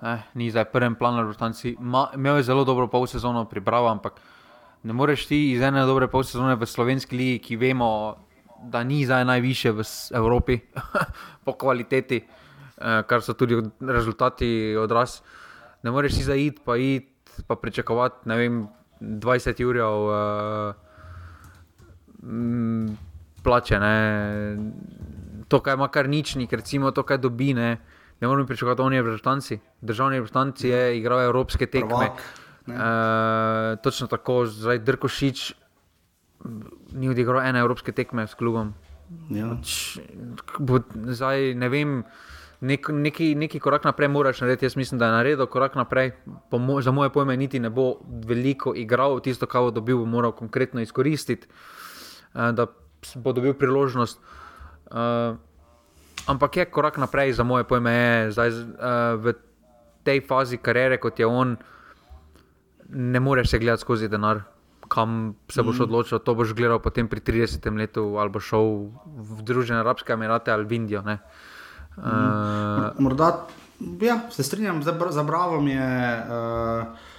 ne, ni zdaj prvem planu reprezentanci. Imel je zelo dobro pol sezono pripravo, ampak ne moreš ti iz ene dobre pol sezone v slovenski ligi, ki vemo da ni zdaj najviše v Evropi po kvaliteti, eh, kar so tudi rezultati odraz. Ne moreš si zaid, pa id, pa pričakovati vem, 20 ur uh, plače. To, kar ima kar nič, ker recimo to, kar dobi. Ne. Ne moremo pričakovati, da oni reprezentanci, državni reprezentanci, igrajo evropske tekme. Uh, točno tako, zdaj Drkošič ni odigral ene evropske tekme s klubom. Ja. Bo, zdaj, ne vem, nek, neki, neki korak naprej moraš narediti. Jaz mislim, da je naredil korak naprej. Mo, za moje pojme, niti ne bo veliko igral, tisto, kar bo dobil, bo moral konkretno izkoristiti, uh, da bo dobil priložnost. Uh, ampak je korak naprej, za moje pojme, je zdaj uh, v tej fazi kariere, kot je on, ne moreš se gledati skozi denar kam se boš mm. odločil. To boš gledal potem pri 30 letu, ali boš šel v Združene arabske emirate ali v Indijo. Mm. Uh, Morda, ja, se strinjam, za, za Bravo je. Uh,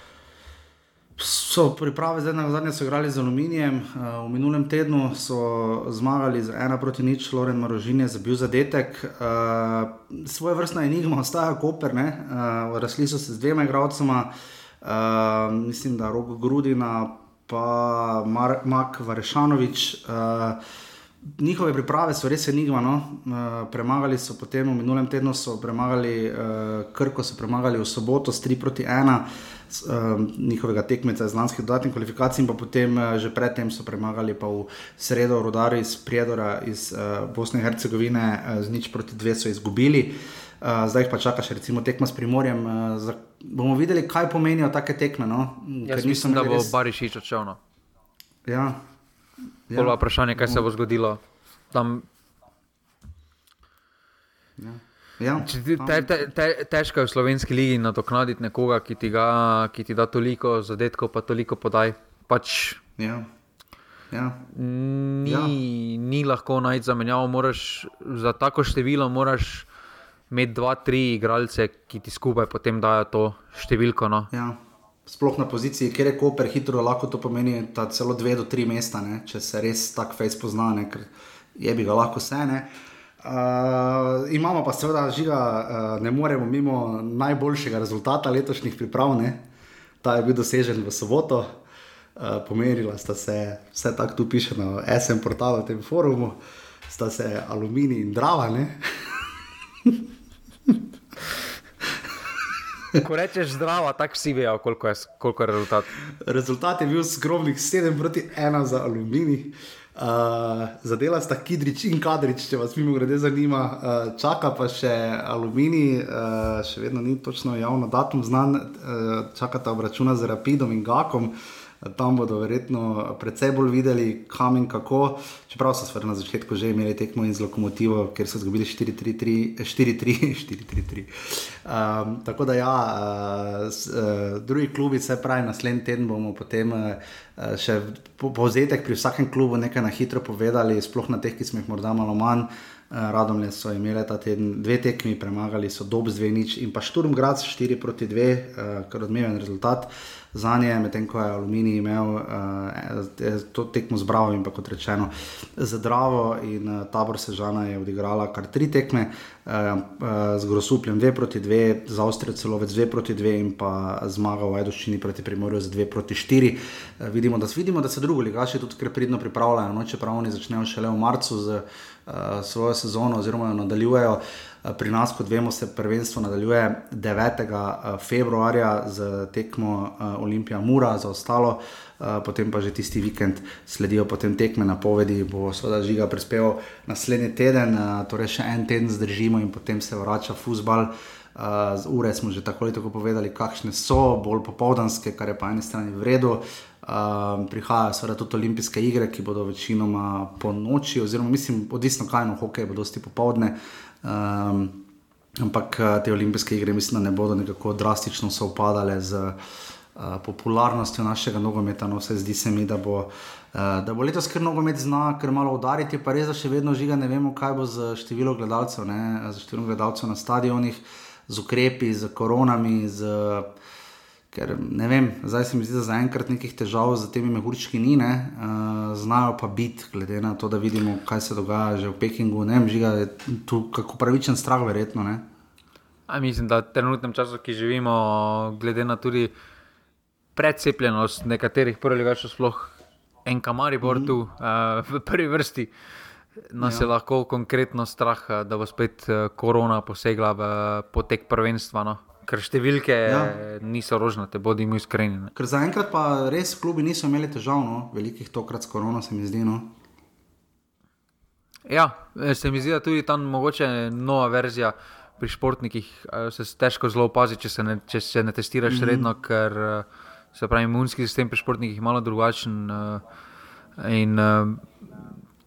So priprave zdaj na zadnje, so igrali z aluminijem. V minulem tednu so zmagali z ena proti nič, Loren Marožin je bil zadetek. Svoje vrstna enigma ostaja Koper, ne? rasli so se z dvema igralcema, mislim, da rok Grudina, pa Mak Varešanovič. Uh, njihove priprave so res enigma. No? Uh, premagali so potem v minulem tednu, so premagali uh, Krko, so premagali v soboto s 3 proti 1. Uh, njihovega tekmeca iz lanskih dodatnih kvalifikacij, in pa potem uh, že predtem so premagali pa v sredo rodari iz Prijedora iz uh, Bosne in Hercegovine, uh, z nič proti dve so izgubili. Uh, zdaj pa čakaš, recimo, tekmo s primorjem. Uh, za, bomo videli, kaj pomenijo take tekme. No? Jaz mislim, da bo res... Barišič odšel. No. Ja. Ja. Vprašanje, kaj se bo zgodilo. Tam... Ja. Ja, te, te, te, težko je v slovenski legi nadoknaditi nekoga, ki ti, ga, ki ti da toliko zadetkov, pa toliko podaj. Pač, ja. Ja. Ni, ja. ni lahko najti zamenjavo, moraš za tako število moraš imeti dva, tri igralce, ki ti skupaj potem dajo to številko. No. Ja. Sploh na poziciji, kjer je Koper hitro, lahko to pomeni celo dve do tri mesta, ne? če se res tako fejs pozna, ne? ker je bi ga lahko vse. Uh, imamo pa seveda žiga, uh, ne moremo mimo najboljšega rezultata letošnjih priprav. Ne? Ta je bil dosežen v soboto, uh, pomerila sta se, vse tako tu piše na SM portalu, na tem forumu, sta se aluminij in drava. Ko rečeš zdravo, tako vsi vejo, koliko je, koliko je rezultat. Rezultat je bil skromnih 7 proti 1 za aluminij. Uh, zadela sta Kidrič in Kadrič, če vas mimo grede zanima. Uh, čaka pa še aluminij, uh, še vedno ni točno javno datum znan, uh, čakata obračuna z Rapidom in Gakom. Uh, tam bodo verjetno predvsej bolj videli, kam in kako. Čeprav so na začetku že imeli tekmo in z lokomotivo, ker so izgubili 4-3-3. Um, tako da, ja, uh, uh, drugi klubi, se pravi, naslednji teden bomo potem uh, še povzetek pri vsakem klubu nekaj na hitro povedali, sploh na teh, ki smo jih morda malo manj. Uh, Radomlje so imeli ta teden dve tekmi, premagali so Dob z 2-0 in pa Šturm Grad 4 proti 2, uh, kar odmeven rezultat. Za nje, medtem ko je Aluminij imel uh, to tekmo zbravo in pa kot rečeno zdravo. In uh, tabor Sežana je odigrala kar tri tekme, uh, z Grosupljem 2 proti 2, z Avstrijo celo več 2 proti 2 in pa zmaga v Ajdoščini proti Primorju z 2 proti 4. Uh, vidimo, da, vidimo, da se drugi ligaši tudi pridno pripravljajo, no, čeprav oni začnejo šele v marcu z uh, svojo sezono oziroma jo nadaljujejo. Uh, pri nas, kot vemo, se prvenstvo nadaljuje 9. Uh, februarja z tekmo Olimpija Mura za ostalo. Uh, potem pa že tisti vikend sledijo potem tekme na povedi, bo seveda žiga prispeval naslednji teden, uh, torej še en teden zdržimo in potem se vrača futbal. Uh, Uh, ure smo že tako ali tako povedali, kakšne so, bolj popoldanske, kar je po eni strani v redu. Uh, prihajajo seveda tudi olimpijske igre, ki bodo večinoma po noči, oziroma mislim, odvisno kaj no, hokej bo dosti popovdne. Um, ampak te olimpijske igre mislim, da ne bodo nekako drastično sovpadale z uh, popularnostjo našega nogometa. No, vse zdi se mi, da bo. Uh, da bo letos kar nogomet zna, ker malo udariti, pa res, da še vedno žiga, ne vemo, kaj bo z številom gledalcev, ne, z številom gledalcev na stadionih. Uh, z ukrepi, z koronami. Z, ker ne vem, zdaj se mi zdi, da zaenkrat nekih težav z temi mehurčki ni, ne, uh, znajo pa biti, glede na to, da vidimo, kaj se dogaja že v Pekingu. Ne vem, žiga je tu kako pravičen strah, verjetno. Ne. A mislim, da v trenutnem času, ki živimo, glede na tudi predcepljenost nekaterih prvih, sploh en kamari, mm -hmm. uh, v prvi vrsti. Nas ja. je lahko konkretno strah, eh, da bo spet eh, korona posegla v potek prvenstva. No? Ker številke ja. niso rožnate, bodimo iskreni. Ne? Ker zaenkrat pa res klubi niso imeli težav, no? velikih tokrat s korono, se mi zdi. No? Ja, se mi zdi, da tudi tam mogoče nova verzija pri športnikih se težko zelo opazi, če se ne, če se ne testiraš mm -hmm. redno, ker se pravi imunski sistem pri športnikih je malo drugačen. In,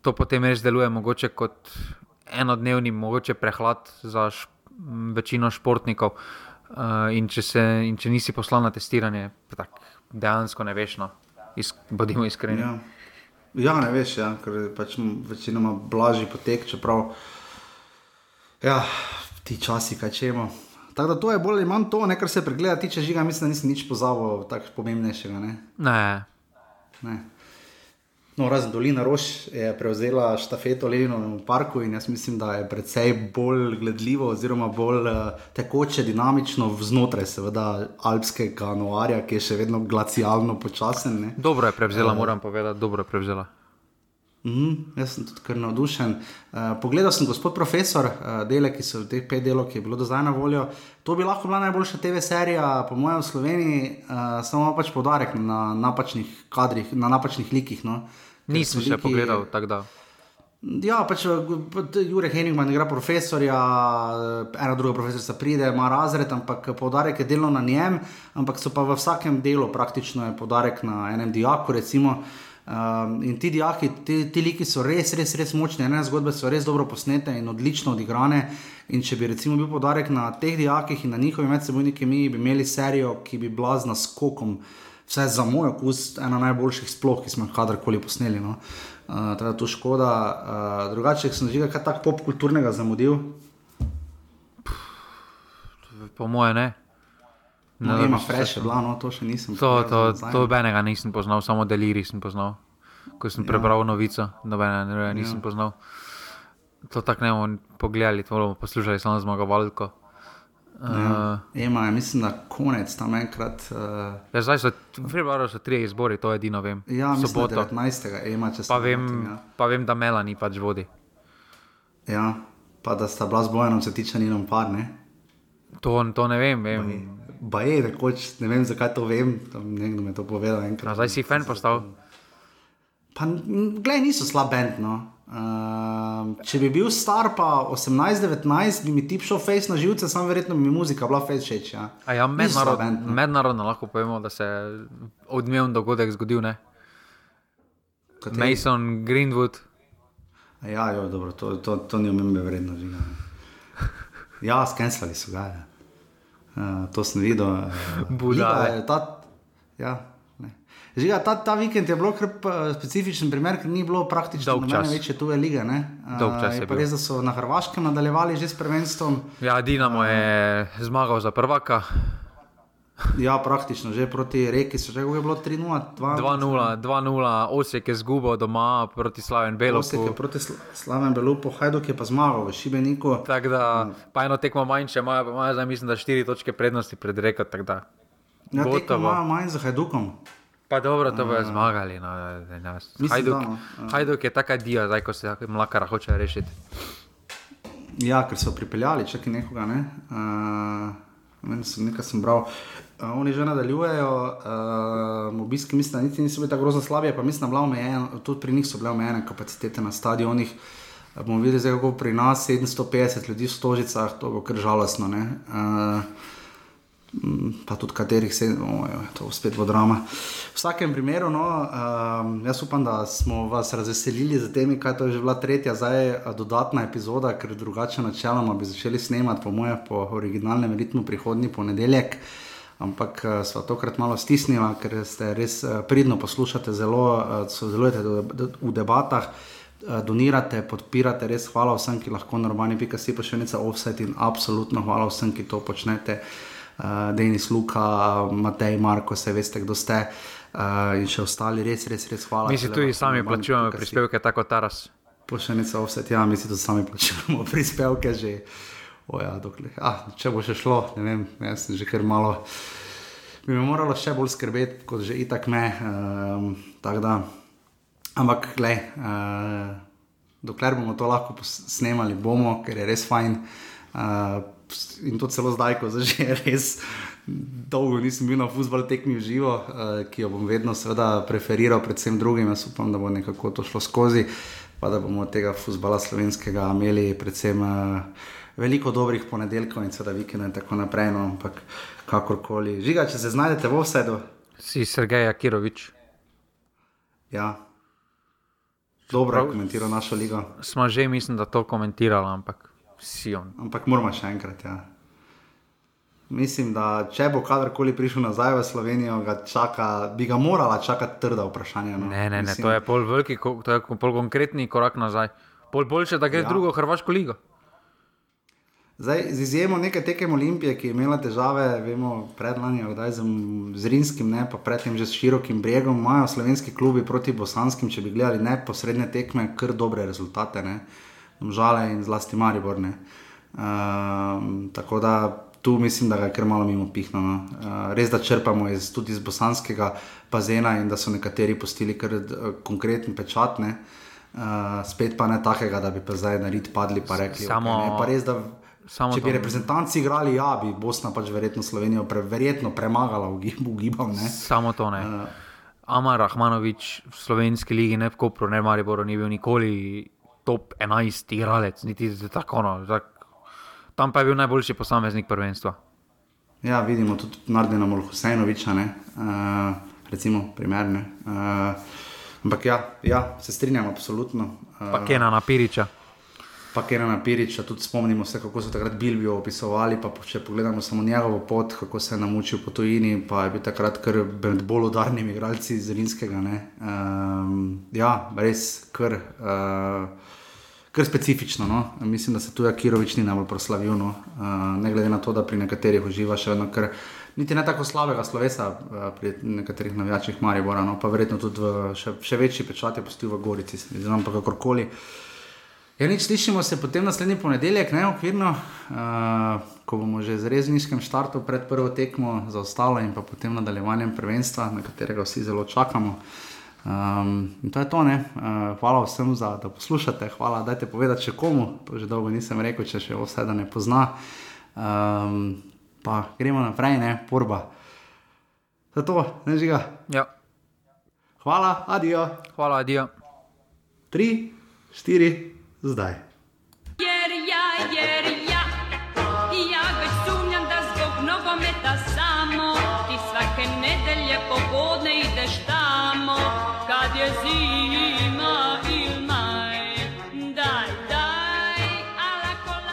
to potem res deluje mogoče kot enodnevni, mogoče prehlad za š, večino športnikov. Uh, in, če se, in če nisi poslal na testiranje, tak, dejansko ne veš, no, Is, bodimo iskreni. Ja. ja, ne veš, ja, ker je pač večinoma blažji potek, čeprav ja, ti časi, kaj če imamo. Tako da to je bolj ali manj to, ne, kar se pregleda, ti če žiga, mislim, da nisi nič pozabil tako pomembnejšega. Ne. ne. ne. No, razen Dolina Roš je prevzela štafeto Lenino v parku in jaz mislim, da je precej bolj gledljivo, oziroma bolj uh, tekoče, dinamično znotraj, seveda, alpskega noarja, ki je še vedno glacialno počasen. Ne. Dobro je prevzela, uh, moram povedati, dobro je prevzela. Mm, jaz sem tudi kar navdušen. Uh, pogledal sem, gospod profesor, uh, dele, ki so v teh pet delov, ki je bilo do zdaj na voljo. To bi lahko bila najboljša TV serija, po mojem, v Sloveniji, uh, samo pač podarek na napačnih kadrih, na napačnih likih. No. Nisem še pogledal tako da. Ja, pač Jurek Henigman igra profesorja, ena druga profesorica pride, ima razred, ampak poudarek je delno na njem, ampak so pa v vsakem delu praktično poudarek na enem dijaku. Recimo, um, in ti dijaki, ti, ti liki so res, res, res močni, ene zgodbe so res dobro posnete in odlično odigrane. In če bi recimo bil poudarek na teh dijakih in na njihovi medsebojni kemiji, bi imeli serijo, ki bi bila z naskokom vse za moj okus, ena najboljših sploh, ki smo jih kadarkoli posneli. No. Uh, teda to škoda. Uh, drugače, sem že kaj tako popkulturnega zamudil. Po moje ne. No, no, ima fresh, bila, no, to še nisem. To, to, to benega nisem poznal, samo deliri sem poznal. Ko sem ja. prebral novico, nobene ne, nisem ja. poznal. To tako ne bomo pogledali, to bomo poslušali samo zmagovalko. Uh, Ema, mislim, da konec tam enkrat. Uh, ja, zdaj so v februarju so tri izbori, to edino vem. Ja, soboto 19. Ema, če se spomnim. Ja. Pa vem, da Melani pač vodi. Ja, pa da sta bila z tiče njenom par. Ne? To, to ne vem. vem. Ba je, rekoč, ne vem, zakaj to vem. Nekdo mi je to povedal. Enkrat, zdaj si fan postal. Pa, glej, niso slab bend. No. Uh, če bi bil star, pa 18-19, bi mi ti šel face na živce, samo verjetno bi mi muzika bila face všeč. Ja, ja mednarod, no. mednarodno lahko povemo, da se je odmeven dogodek zgodil. Mason, Greenwood. Ja, jo, dobro, to, to, to ni omembe vredno. Žiga. Ja, skenirali so ga. Uh, to sem videl. Uh, Budaj. Ja. Žiga, ta, ta vikend je bil kar specifičen primer, ker ni bilo praktično nobene večje tuje lige. Čas je bilo. Res, da so na Hrvaškem nadaljevali že s prvenstvom. Ja, Dinamo je zmagal za prvaka. Ja, praktično, že proti reki so že bilo 3-0, 2-0, Osek je zgubil doma proti Slaven Belupu. Osek je proti Slaven Belupu, Hajduk je pa zmagal v Šibeniku. Tako da, pa eno tekmo manjše, imajo pa imajo zdaj mislim, da 4 točke prednosti pred reko. Ja, tekmo imajo manj za Hajdukom. Pa dobro, to bojo zmagali. No. Mislim, Hajduk, da, no. Hajduk je taka dija, zdaj ko se mlakara hoče rešiti. Ja, ker so pripeljali, če ki nekoga ne. Uh, meni so nekaj sem bral. Uh, oni že nadaljujejo, uh, obiski mislim, da niti niso bili tako grozno slabi, pa mislim, da bila omejena, tudi pri njih so bile omejene kapacitete na stadionih. Uh, bomo videli, zdaj, kako pri nas 750 ljudi v stožicah, to bo kar žalostno. ne. Uh, pa tudi katerih se, oh, je, to spet bo drama. V vsakem primeru, no, um, jaz upam, da smo vas razveselili z temi, kaj to je že bila tretja, zdaj dodatna epizoda, ker drugače načeloma bi začeli snemati, po mojem, po originalnem ritmu prihodnji ponedeljek. Ampak uh, sva tokrat malo stisnila, ker ste res uh, pridno poslušate, zelo uh, sodelujete do, do, v debatah. Donirate, podpirate, res hvala vsem, ki lahko normalni, pika si pa še nekaj offset in absolutno hvala vsem, ki to počnete. Uh, uh, Denis Luka, Matej, Marko, vse veste, kdo ste. Uh, in še ostali, res, res, res hvala. Mi si tudi sami plačujemo prispevke, tako taras. Pošiljnica offset, ja, mi si tudi sami plačujemo prispevke že. Ja, dokler, ah, če bo še šlo, ne vem, jaz sem že kar malo. Bi me moralo še bolj skrbeti, kot že itak me. Um, da, ampak, gledaj, uh, dokler bomo to lahko snemali, bomo, ker je res fajn. Uh, in to celo zdaj, ko že res dolgo nisem bil na fusbal tekmi v živo, uh, ki jo bom vedno seveda preferiral, predvsem drugim. Jaz upam, da bo nekako to šlo skozi, pa da bomo tega fusbala slovenskega imeli predvsem. Uh, Veliko dobrih ponedeljkov in seveda vikendov in tako naprej, no, ampak kakorkoli. Žiga, če se znajdete v vsedu. Si Sergej Akirovič. Ja, dobro je komentiral našo ligo. Smo že, mislim, da to komentirali, ampak Sion. Ampak moramo še enkrat. Ja. Mislim, da če bo kadarkoli prišel nazaj v Slovenijo, ga čaka, bi ga morala čakati trda vprašanja. No. Ne, ne, ne, to je pol veliki, to je pol konkretni korak nazaj. Pol boljše, da gre ja. drugo Hrvaško ligo. Zdaj, z izjemo nekaj tekem Olimpije, ki je imela težave, vemo, predlani, zdaj z, z Rinskim, ne, pa predtem že s širokim bregom, imajo slovenski klubi proti bosanskim, če bi gledali neposredne tekme, kar dobre rezultate. Ne žale in zlasti mariborne. Um, tako da tu mislim, da ga je kar malo mimo pihno. No. Uh, res da črpamo iz, tudi iz bosanskega bazena in da so nekateri postili kar uh, konkretni pečatne. Uh, spet pa ne takega, da bi pa zdaj na rit padli in rekli: Samo, okay, ne, pa res, da, samo Če bi reprezentanci igrali, ja, bi Bosna pač verjetno Slovenijo preverjetno premagala v, gib, v gibam. Ne. Samo to ne. Uh, Amar Rahmanovič v slovenski ligi, ne v Kopru, ne v Mariboru, ni bil nikoli top 11 igralec, niti tako. No, tak, tam pa je bil najboljši posameznik prvenstva. Ja, vidimo tudi Nardina Molhusejnoviča, uh, recimo, primerne. Uh, ampak ja, ja, se strinjam, absolutno. Uh, pa Kena Napiriča. Pa Kena Napiriča, tudi spomnimo se, kako so takrat Bilbijo opisovali. Pa če pogledamo samo njegovo pot, kako se je namučil po tujini, pa je bil takrat kar med bolj udarnimi igralci iz Rimskega. Um, ja, res kar. Uh, kar specifično. No? Mislim, da se tu Akirovič ni najbolj proslavil, no? uh, ne glede na to, da pri nekaterih uživa še vedno kar. Niti ne tako slabega slovesa uh, pri nekaterih navijačih Maribora, no? pa verjetno tudi v, še, še večji pečat je postil v Gorici, znam pa kakorkoli. Ja, nič slišimo se potem naslednji ponedeljek, ne okvirno, uh, ko bomo že z rezniškem štartom pred prvo tekmo za ostalo in pa potem nadaljevanjem prvenstva, na katerega vsi zelo čakamo. Um, in to je to, uh, hvala vsem, za, da poslušate, hvala, da ste povedali še komu, to že dolgo nisem rekel, če še vse da ne pozna. Um, pa gremo naprej, ne, porba. Zato, ne žiga. Ja. Hvala, adijo. Hvala, adijo. Tri, štiri, zdaj. Jer ja je.